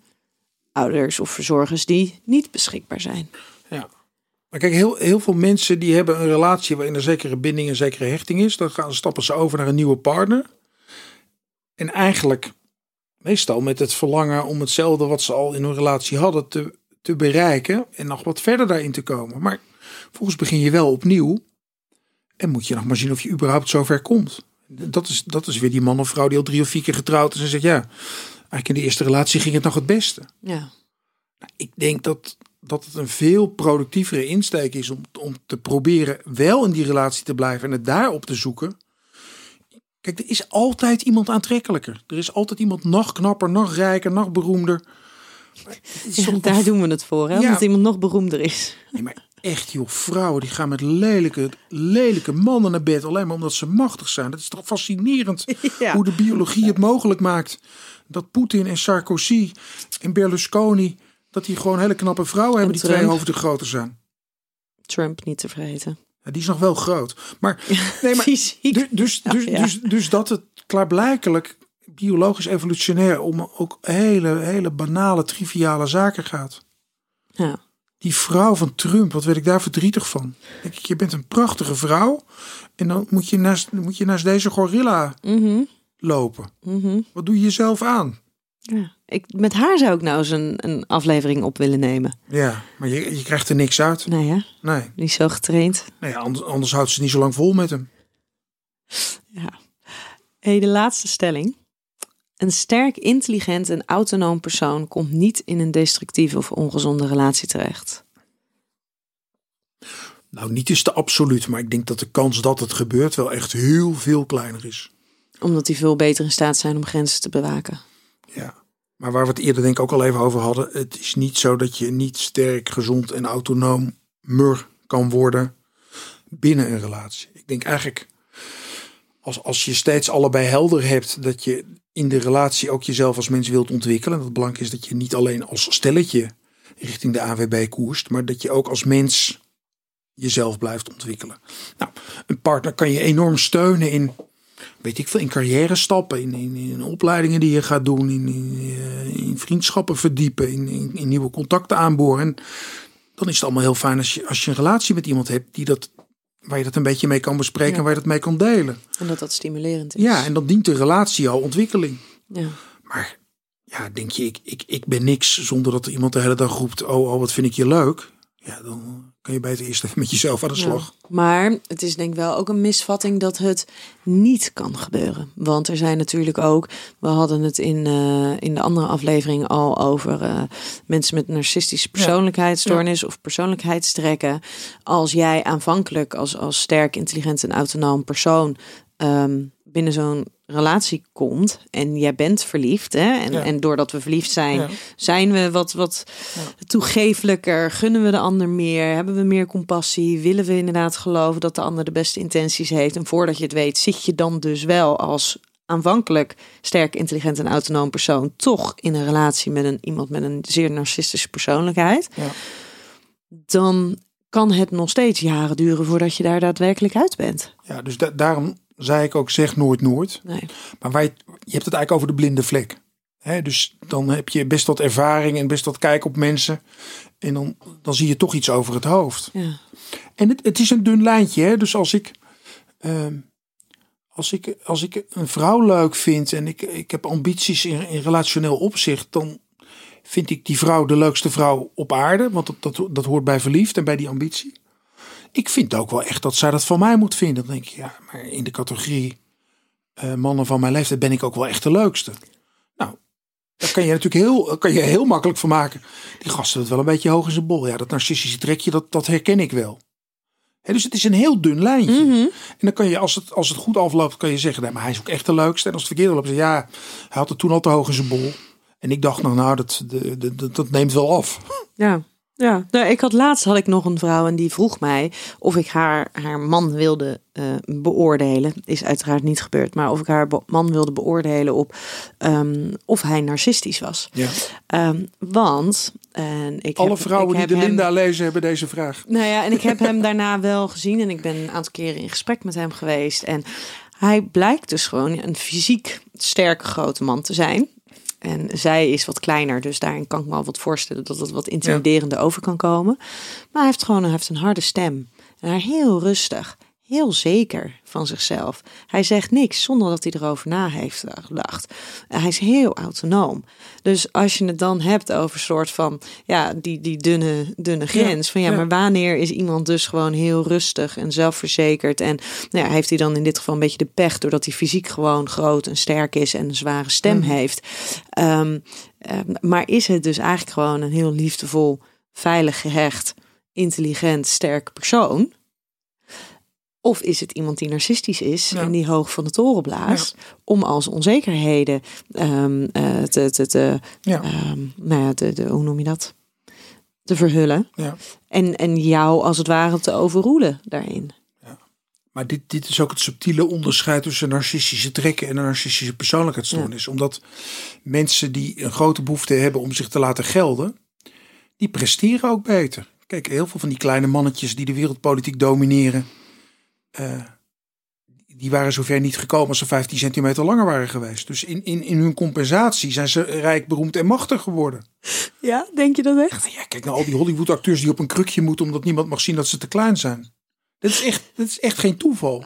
Speaker 1: ouders of verzorgers die niet beschikbaar zijn.
Speaker 2: Maar kijk, heel, heel veel mensen die hebben een relatie waarin er zekere binding en zekere hechting is. Dan gaan, stappen ze over naar een nieuwe partner. En eigenlijk meestal met het verlangen om hetzelfde wat ze al in hun relatie hadden te, te bereiken. En nog wat verder daarin te komen. Maar volgens begin je wel opnieuw. En moet je nog maar zien of je überhaupt zover komt. Dat is, dat is weer die man of vrouw die al drie of vier keer getrouwd is. En zegt ja, eigenlijk in de eerste relatie ging het nog het beste.
Speaker 1: Ja.
Speaker 2: Ik denk dat, dat het een veel productievere insteek is om, om te proberen wel in die relatie te blijven en het daarop te zoeken. Kijk, er is altijd iemand aantrekkelijker. Er is altijd iemand nog knapper, nog rijker, nog beroemder.
Speaker 1: Ja, daar doen we het voor, hè?
Speaker 2: Ja.
Speaker 1: Omdat iemand nog beroemder is.
Speaker 2: Nee, maar echt joh, vrouwen die gaan met lelijke, lelijke mannen naar bed. Alleen maar omdat ze machtig zijn. Dat is toch fascinerend
Speaker 1: Ja.
Speaker 2: hoe de biologie het mogelijk maakt. Dat Poetin en Sarkozy en Berlusconi, dat die gewoon hele knappe vrouwen hebben die twee
Speaker 1: Trump.
Speaker 2: hoofden groter zijn.
Speaker 1: Trump niet te vergeten.
Speaker 2: Ja, die is nog wel groot. Maar, nee, maar
Speaker 1: Fysiek.
Speaker 2: du- dus, dus, dus, dus dat het klaarblijkelijk biologisch evolutionair om ook hele, hele banale, triviale zaken gaat.
Speaker 1: Ja.
Speaker 2: Die vrouw van Trump, wat werd ik daar verdrietig van? Denk ik, je bent een prachtige vrouw. En dan moet je naast, moet je naast deze gorilla
Speaker 1: Mhm,
Speaker 2: lopen.
Speaker 1: mhm.
Speaker 2: Wat doe je jezelf aan?
Speaker 1: ja. Ik, met haar zou ik nou eens een, een aflevering op willen nemen.
Speaker 2: Ja, maar je, je krijgt er niks uit.
Speaker 1: Nee, hè?
Speaker 2: Nee,
Speaker 1: Niet zo getraind.
Speaker 2: nee anders, anders houdt ze niet zo lang vol met hem.
Speaker 1: Ja. Hey, de laatste stelling. Een sterk, intelligent en autonoom persoon komt niet in een destructieve of ongezonde relatie terecht.
Speaker 2: Nou, niet is te absoluut, maar ik denk dat de kans dat het gebeurt wel echt heel veel kleiner is.
Speaker 1: Omdat die veel beter in staat zijn om grenzen te bewaken.
Speaker 2: Ja. Maar waar we het eerder denk ik ook al even over hadden. Het is niet zo dat je niet sterk, gezond en autonoom mur kan worden binnen een relatie. Ik denk eigenlijk, als, als je steeds allebei helder hebt dat je in de relatie ook jezelf als mens wilt ontwikkelen. Dat het belangrijk is dat je niet alleen als stelletje richting de AWB koerst, maar dat je ook als mens jezelf blijft ontwikkelen. Nou, een partner kan je enorm steunen in weet ik veel, in carrière stappen, in, in, in opleidingen die je gaat doen, in, in, eh, vriendschappen verdiepen, in nieuwe contacten aanboren. En dan is het allemaal heel fijn als je, als je een relatie met iemand hebt die dat, waar je dat een beetje mee kan bespreken
Speaker 1: Ja.
Speaker 2: en waar je dat mee kan delen.
Speaker 1: En dat dat stimulerend is.
Speaker 2: Ja, en dan dient de relatie al ontwikkeling.
Speaker 1: Ja.
Speaker 2: Maar ja, denk je, ik, ik, ik ben niks zonder dat iemand de hele dag roept, oh, oh wat vind ik je leuk. Ja, dan kan je beter eerst even met jezelf aan de slag.
Speaker 1: Ja. Maar het is denk ik wel ook een misvatting dat het niet kan gebeuren. Want er zijn natuurlijk ook, we hadden het in, eh, in de andere aflevering al over eh, mensen met narcistische persoonlijkheidsstoornis of persoonlijkheidstrekken. Als jij aanvankelijk als, als sterk, intelligent en autonoom persoon ehm, binnen zo'n relatie komt en jij bent verliefd, hè? En,
Speaker 2: Ja.
Speaker 1: en doordat we verliefd zijn,
Speaker 2: Ja.
Speaker 1: zijn we wat, wat toegeeflijker, gunnen we de ander meer, hebben we meer compassie, willen we inderdaad geloven dat de ander de beste intenties heeft. En voordat je het weet, zit je dan dus wel als aanvankelijk sterk, intelligent en autonoom persoon toch in een relatie met een iemand met een zeer narcistische persoonlijkheid.
Speaker 2: Ja.
Speaker 1: Dan kan het nog steeds jaren duren voordat je daar daadwerkelijk uit bent.
Speaker 2: Ja, dus da- daarom zei ik ook, zeg nooit nooit.
Speaker 1: Nee.
Speaker 2: Maar waar je, hebt het eigenlijk over de blinde vlek. Dus dan heb je best wat ervaring en best wat kijk op mensen. En dan, dan zie je toch iets over het hoofd.
Speaker 1: Ja.
Speaker 2: En het, het is een dun lijntje. Hè? Dus als ik, ehm, als, ik, als ik een vrouw leuk vind en ik, ik heb ambities in, in relationeel opzicht, dan vind ik die vrouw de leukste vrouw op aarde. Want dat, dat, dat hoort bij verliefd en bij die ambitie. Ik vind ook wel echt dat zij dat van mij moet vinden. Dan denk ik, ja, maar in de categorie eh, mannen van mijn leeftijd ben ik ook wel echt de leukste. Nou, daar kan je natuurlijk heel, kan je heel makkelijk van maken. Die gasten het wel een beetje hoog in zijn bol. Ja, dat narcistische trekje, dat, dat herken ik wel. Dus het is een heel dun lijntje.
Speaker 1: Mhm.
Speaker 2: En dan kan je, als het, als het goed afloopt, kan je zeggen, nee, maar hij is ook echt de leukste. En als het verkeerd loopt, ja, hij had het toen al te hoog in zijn bol. En ik dacht, nou, nou dat, de, de, de- dat neemt wel af.
Speaker 1: Ja. Ja, nou, ik had laatst had ik nog een vrouw en die vroeg mij of ik haar, haar man wilde eh, beoordelen. Is uiteraard niet gebeurd, maar of ik haar man wilde beoordelen op ehm, of hij narcistisch was.
Speaker 2: Ja.
Speaker 1: Ehm, want en ik
Speaker 2: Alle
Speaker 1: heb,
Speaker 2: vrouwen
Speaker 1: ik
Speaker 2: die de
Speaker 1: hem-
Speaker 2: Linda lezen, hebben deze vraag.
Speaker 1: nou ja, en ik heb hem daarna wel gezien en ik ben een aantal keren in gesprek met hem geweest. En hij blijkt dus gewoon een fysiek sterke grote man te zijn. En zij is wat kleiner, dus daarin kan ik me al wat voorstellen dat het wat intimiderender over kan komen. Maar hij heeft gewoon hij heeft een harde stem. En hij heel rustig, heel zeker van zichzelf. Hij zegt niks zonder dat hij erover na heeft gedacht. Hij is heel autonoom. Dus als je het dan hebt over soort van, ja, die, die dunne, dunne grens. van ja,
Speaker 2: ja.
Speaker 1: maar wanneer is iemand dus gewoon heel rustig en zelfverzekerd? En nou ja, heeft hij dan in dit geval een beetje de pech, doordat hij fysiek gewoon groot en sterk is en een zware stem heeft. Ehm, ehm, maar is het dus eigenlijk gewoon een heel liefdevol, veilig gehecht, intelligent, sterk persoon? Of is het iemand die narcistisch is
Speaker 2: Ja.
Speaker 1: en die hoog van de toren blaast om als onzekerheden ehm, eh, te, te, te,
Speaker 2: Ja.
Speaker 1: ehm, nou ja, de, de, hoe noem je dat? Te verhullen.
Speaker 2: Ja.
Speaker 1: En, en jou als het ware te overroelen daarin.
Speaker 2: Maar dit, dit is ook het subtiele onderscheid tussen narcistische trekken en een narcistische persoonlijkheidsstoornis. Omdat mensen die een grote behoefte hebben om zich te laten gelden, die presteren ook beter. Kijk, heel veel van die kleine mannetjes die de wereldpolitiek domineren, eh, die waren zover niet gekomen als ze 15 centimeter langer waren geweest. Dus in, in, in hun compensatie zijn ze rijk, beroemd en machtig geworden.
Speaker 1: Ja, denk je dat echt?
Speaker 2: Ja, kijk naar al die Hollywood-acteurs die op een krukje moeten omdat niemand mag zien dat ze te klein zijn. Dat is echt, dat is echt geen toeval.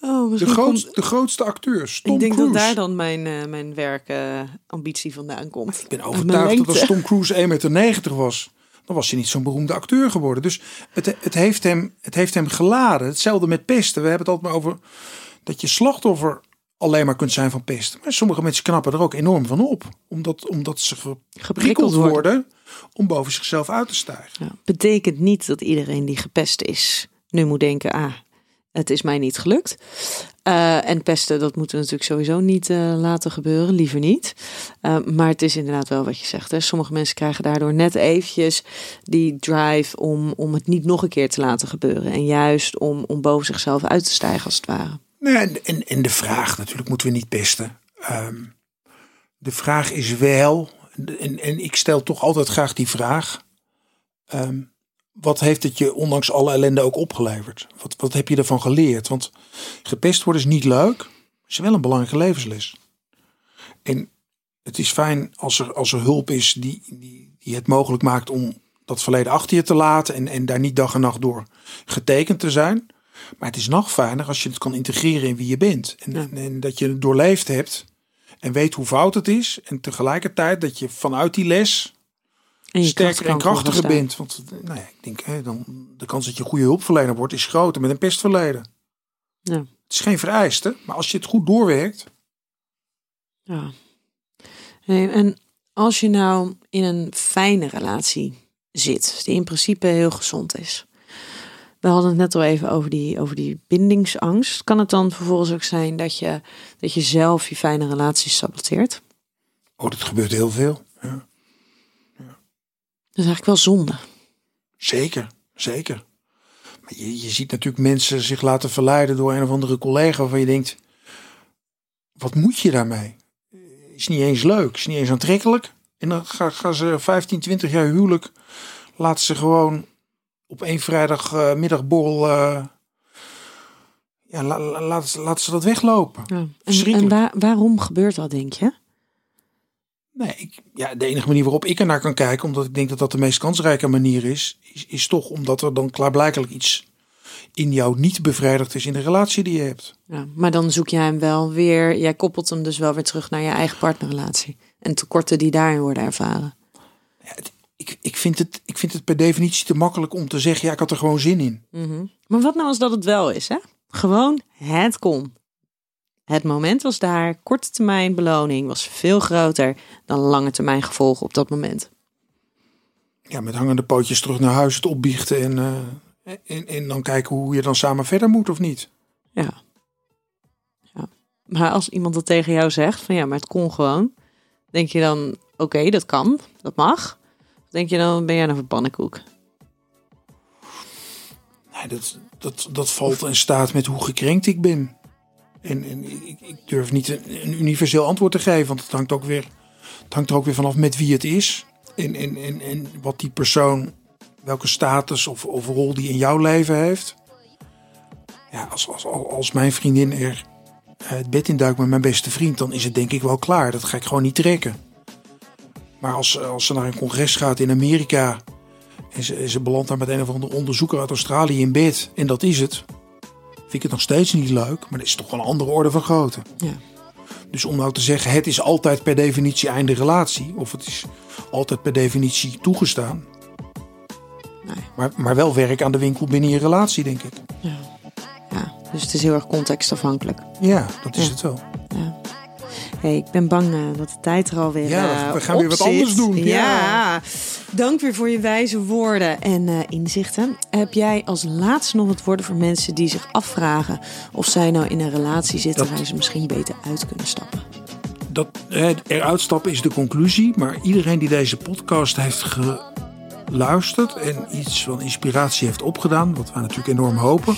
Speaker 1: Oh,
Speaker 2: De, grootste,
Speaker 1: komt-
Speaker 2: de grootste acteurs. Tom
Speaker 1: ik denk
Speaker 2: Cruise.
Speaker 1: dat daar dan mijn, eh, mijn werkambitie vandaan komt.
Speaker 2: Ik ben overtuigd dat als. Tom Cruise 1,90 meter was, dan was hij niet zo'n beroemde acteur geworden. Dus het, het, heeft hem, het heeft hem geladen. Hetzelfde met pesten. We hebben het altijd maar over dat je slachtoffer alleen maar kunt zijn van pest. Maar sommige mensen knappen er ook enorm van op. Omdat, omdat ze geprikkeld
Speaker 1: worden
Speaker 2: om boven zichzelf uit te stijgen.
Speaker 1: Ja, betekent niet dat iedereen die gepest is nu moet denken: ah, het is mij niet gelukt. Eh, en pesten, dat moeten we natuurlijk sowieso niet eh, laten gebeuren, liever niet. Eh, maar het is inderdaad wel wat je zegt. Hè. Sommige mensen krijgen daardoor net eventjes die drive om, om het niet nog een keer te laten gebeuren. En juist om, om boven zichzelf uit te stijgen, als het ware.
Speaker 2: Nee, en, en, de vraag, natuurlijk moeten we niet pesten. Ehm, de vraag is wel, en, en ik stel toch altijd graag die vraag. ehm, wat heeft het je ondanks alle ellende ook opgeleverd? Wat, wat heb je ervan geleerd? Want gepest worden is niet leuk, is wel een belangrijke levensles. En het is fijn als er, als er hulp is die, die, die het mogelijk maakt om dat verleden achter je te laten en, en daar niet dag en nacht door getekend te zijn. Maar het is nog fijner als je het kan integreren in wie je bent. En,
Speaker 1: Ja.
Speaker 2: en, en dat je het doorleefd hebt en weet hoe fout het is. En tegelijkertijd dat je vanuit die les
Speaker 1: En
Speaker 2: sterker en krachtiger bent. Want nou ja, ik denk, hè, dan, de kans dat je een goede hulpverlener wordt is groter met een pestverleden.
Speaker 1: Ja.
Speaker 2: Het is geen vereiste, maar als je het goed doorwerkt.
Speaker 1: Ja. Hey, en als je nou in een fijne relatie zit, die in principe heel gezond is. We hadden het net al even over die, over die bindingsangst. Kan het dan vervolgens ook zijn dat je, dat je zelf je fijne relatie saboteert?
Speaker 2: Oh, dat gebeurt heel veel. Ja.
Speaker 1: Dat is eigenlijk wel zonde.
Speaker 2: Zeker, zeker. Maar je, je ziet natuurlijk mensen zich laten verleiden door een of andere collega waarvan je denkt, wat moet je daarmee? Is niet eens leuk, is niet eens aantrekkelijk. En dan gaan, gaan ze 15, 20 jaar huwelijk, laten ze gewoon op één vrijdagmiddagborrel, eh ja, la, la- laten, ze- laten ze dat weglopen.
Speaker 1: Ja. En, en waar, waarom gebeurt dat, denk je?
Speaker 2: Nee, ik, ja, de enige manier waarop ik er naar kan kijken, omdat ik denk dat dat de meest kansrijke manier is, is, is toch omdat er dan klaarblijkelijk iets in jou niet bevredigd is in de relatie die je hebt.
Speaker 1: Ja, maar dan zoek jij hem wel weer, jij koppelt hem dus wel weer terug naar je eigen partnerrelatie. En tekorten die daarin worden ervaren.
Speaker 2: Ja, het- ik, ik, vind het, ik vind het per definitie te makkelijk om te zeggen, ja, ik had er gewoon zin in.
Speaker 1: Mhm. Maar wat nou als dat het wel is, hè? Gewoon, het kon. Het moment was daar, korte termijn beloning was veel groter dan lange termijn gevolgen op dat moment.
Speaker 2: Ja, met hangende pootjes terug naar huis het opbiechten en, eh, en, en dan kijken hoe je dan samen verder moet of niet.
Speaker 1: Ja. ja. Maar als iemand dat tegen jou zegt, van ja, maar het kon gewoon. Denk je dan, oké, dat kan, dat mag. Of denk je dan, ben jij nou een pannenkoek?
Speaker 2: Nee, dat, dat, dat valt in staat met hoe gekrenkt ik ben. En, en ik, ik durf niet een, een universeel antwoord te geven, want het hangt, ook weer, hangt er ook weer vanaf met wie het is. En, en, en, en wat die persoon, welke status of, rol die in jouw leven heeft. Ja, als, als, als mijn vriendin er eh, het bed in duikt met mijn beste vriend, dan is het denk ik wel klaar. Dat ga ik gewoon niet trekken. Maar als, als ze naar een congres gaat in Amerika en ze, ze belandt daar met een of andere onderzoeker uit Australië in bed. En dat is het. Vind ik het nog steeds niet leuk. Maar dat is toch wel een andere orde van grootte.
Speaker 1: Ja.
Speaker 2: Dus om nou te zeggen, het is altijd per definitie einde relatie. Of het is altijd per definitie toegestaan.
Speaker 1: Nee.
Speaker 2: Maar, maar wel werk aan de winkel binnen je relatie, denk ik.
Speaker 1: Ja. ja, dus het is heel erg contextafhankelijk.
Speaker 2: Ja, dat is
Speaker 1: Ja.
Speaker 2: het wel.
Speaker 1: Ja. Hey, ik ben bang eh, dat de tijd er alweer
Speaker 2: Ja,
Speaker 1: eh,
Speaker 2: we gaan weer wat
Speaker 1: zit.
Speaker 2: anders doen, ja.
Speaker 1: Ja. Dank weer voor je wijze woorden en uh, inzichten. Heb jij als laatste nog wat woorden voor mensen die zich afvragen of zij nou in een relatie zitten waar ze misschien beter uit kunnen stappen?
Speaker 2: Dat eruit stappen is de conclusie, maar iedereen die deze podcast heeft geluisterd en iets van inspiratie heeft opgedaan, wat we natuurlijk enorm hopen,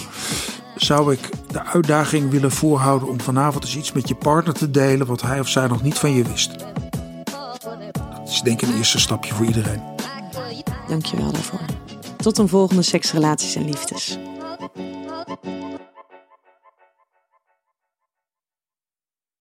Speaker 2: zou ik de uitdaging willen voorhouden om vanavond eens iets met je partner te delen wat hij of zij nog niet van je wist. Dat is denk ik een eerste stapje voor iedereen.
Speaker 1: Dankjewel daarvoor. Tot een volgende Seks, Relaties en Liefdes.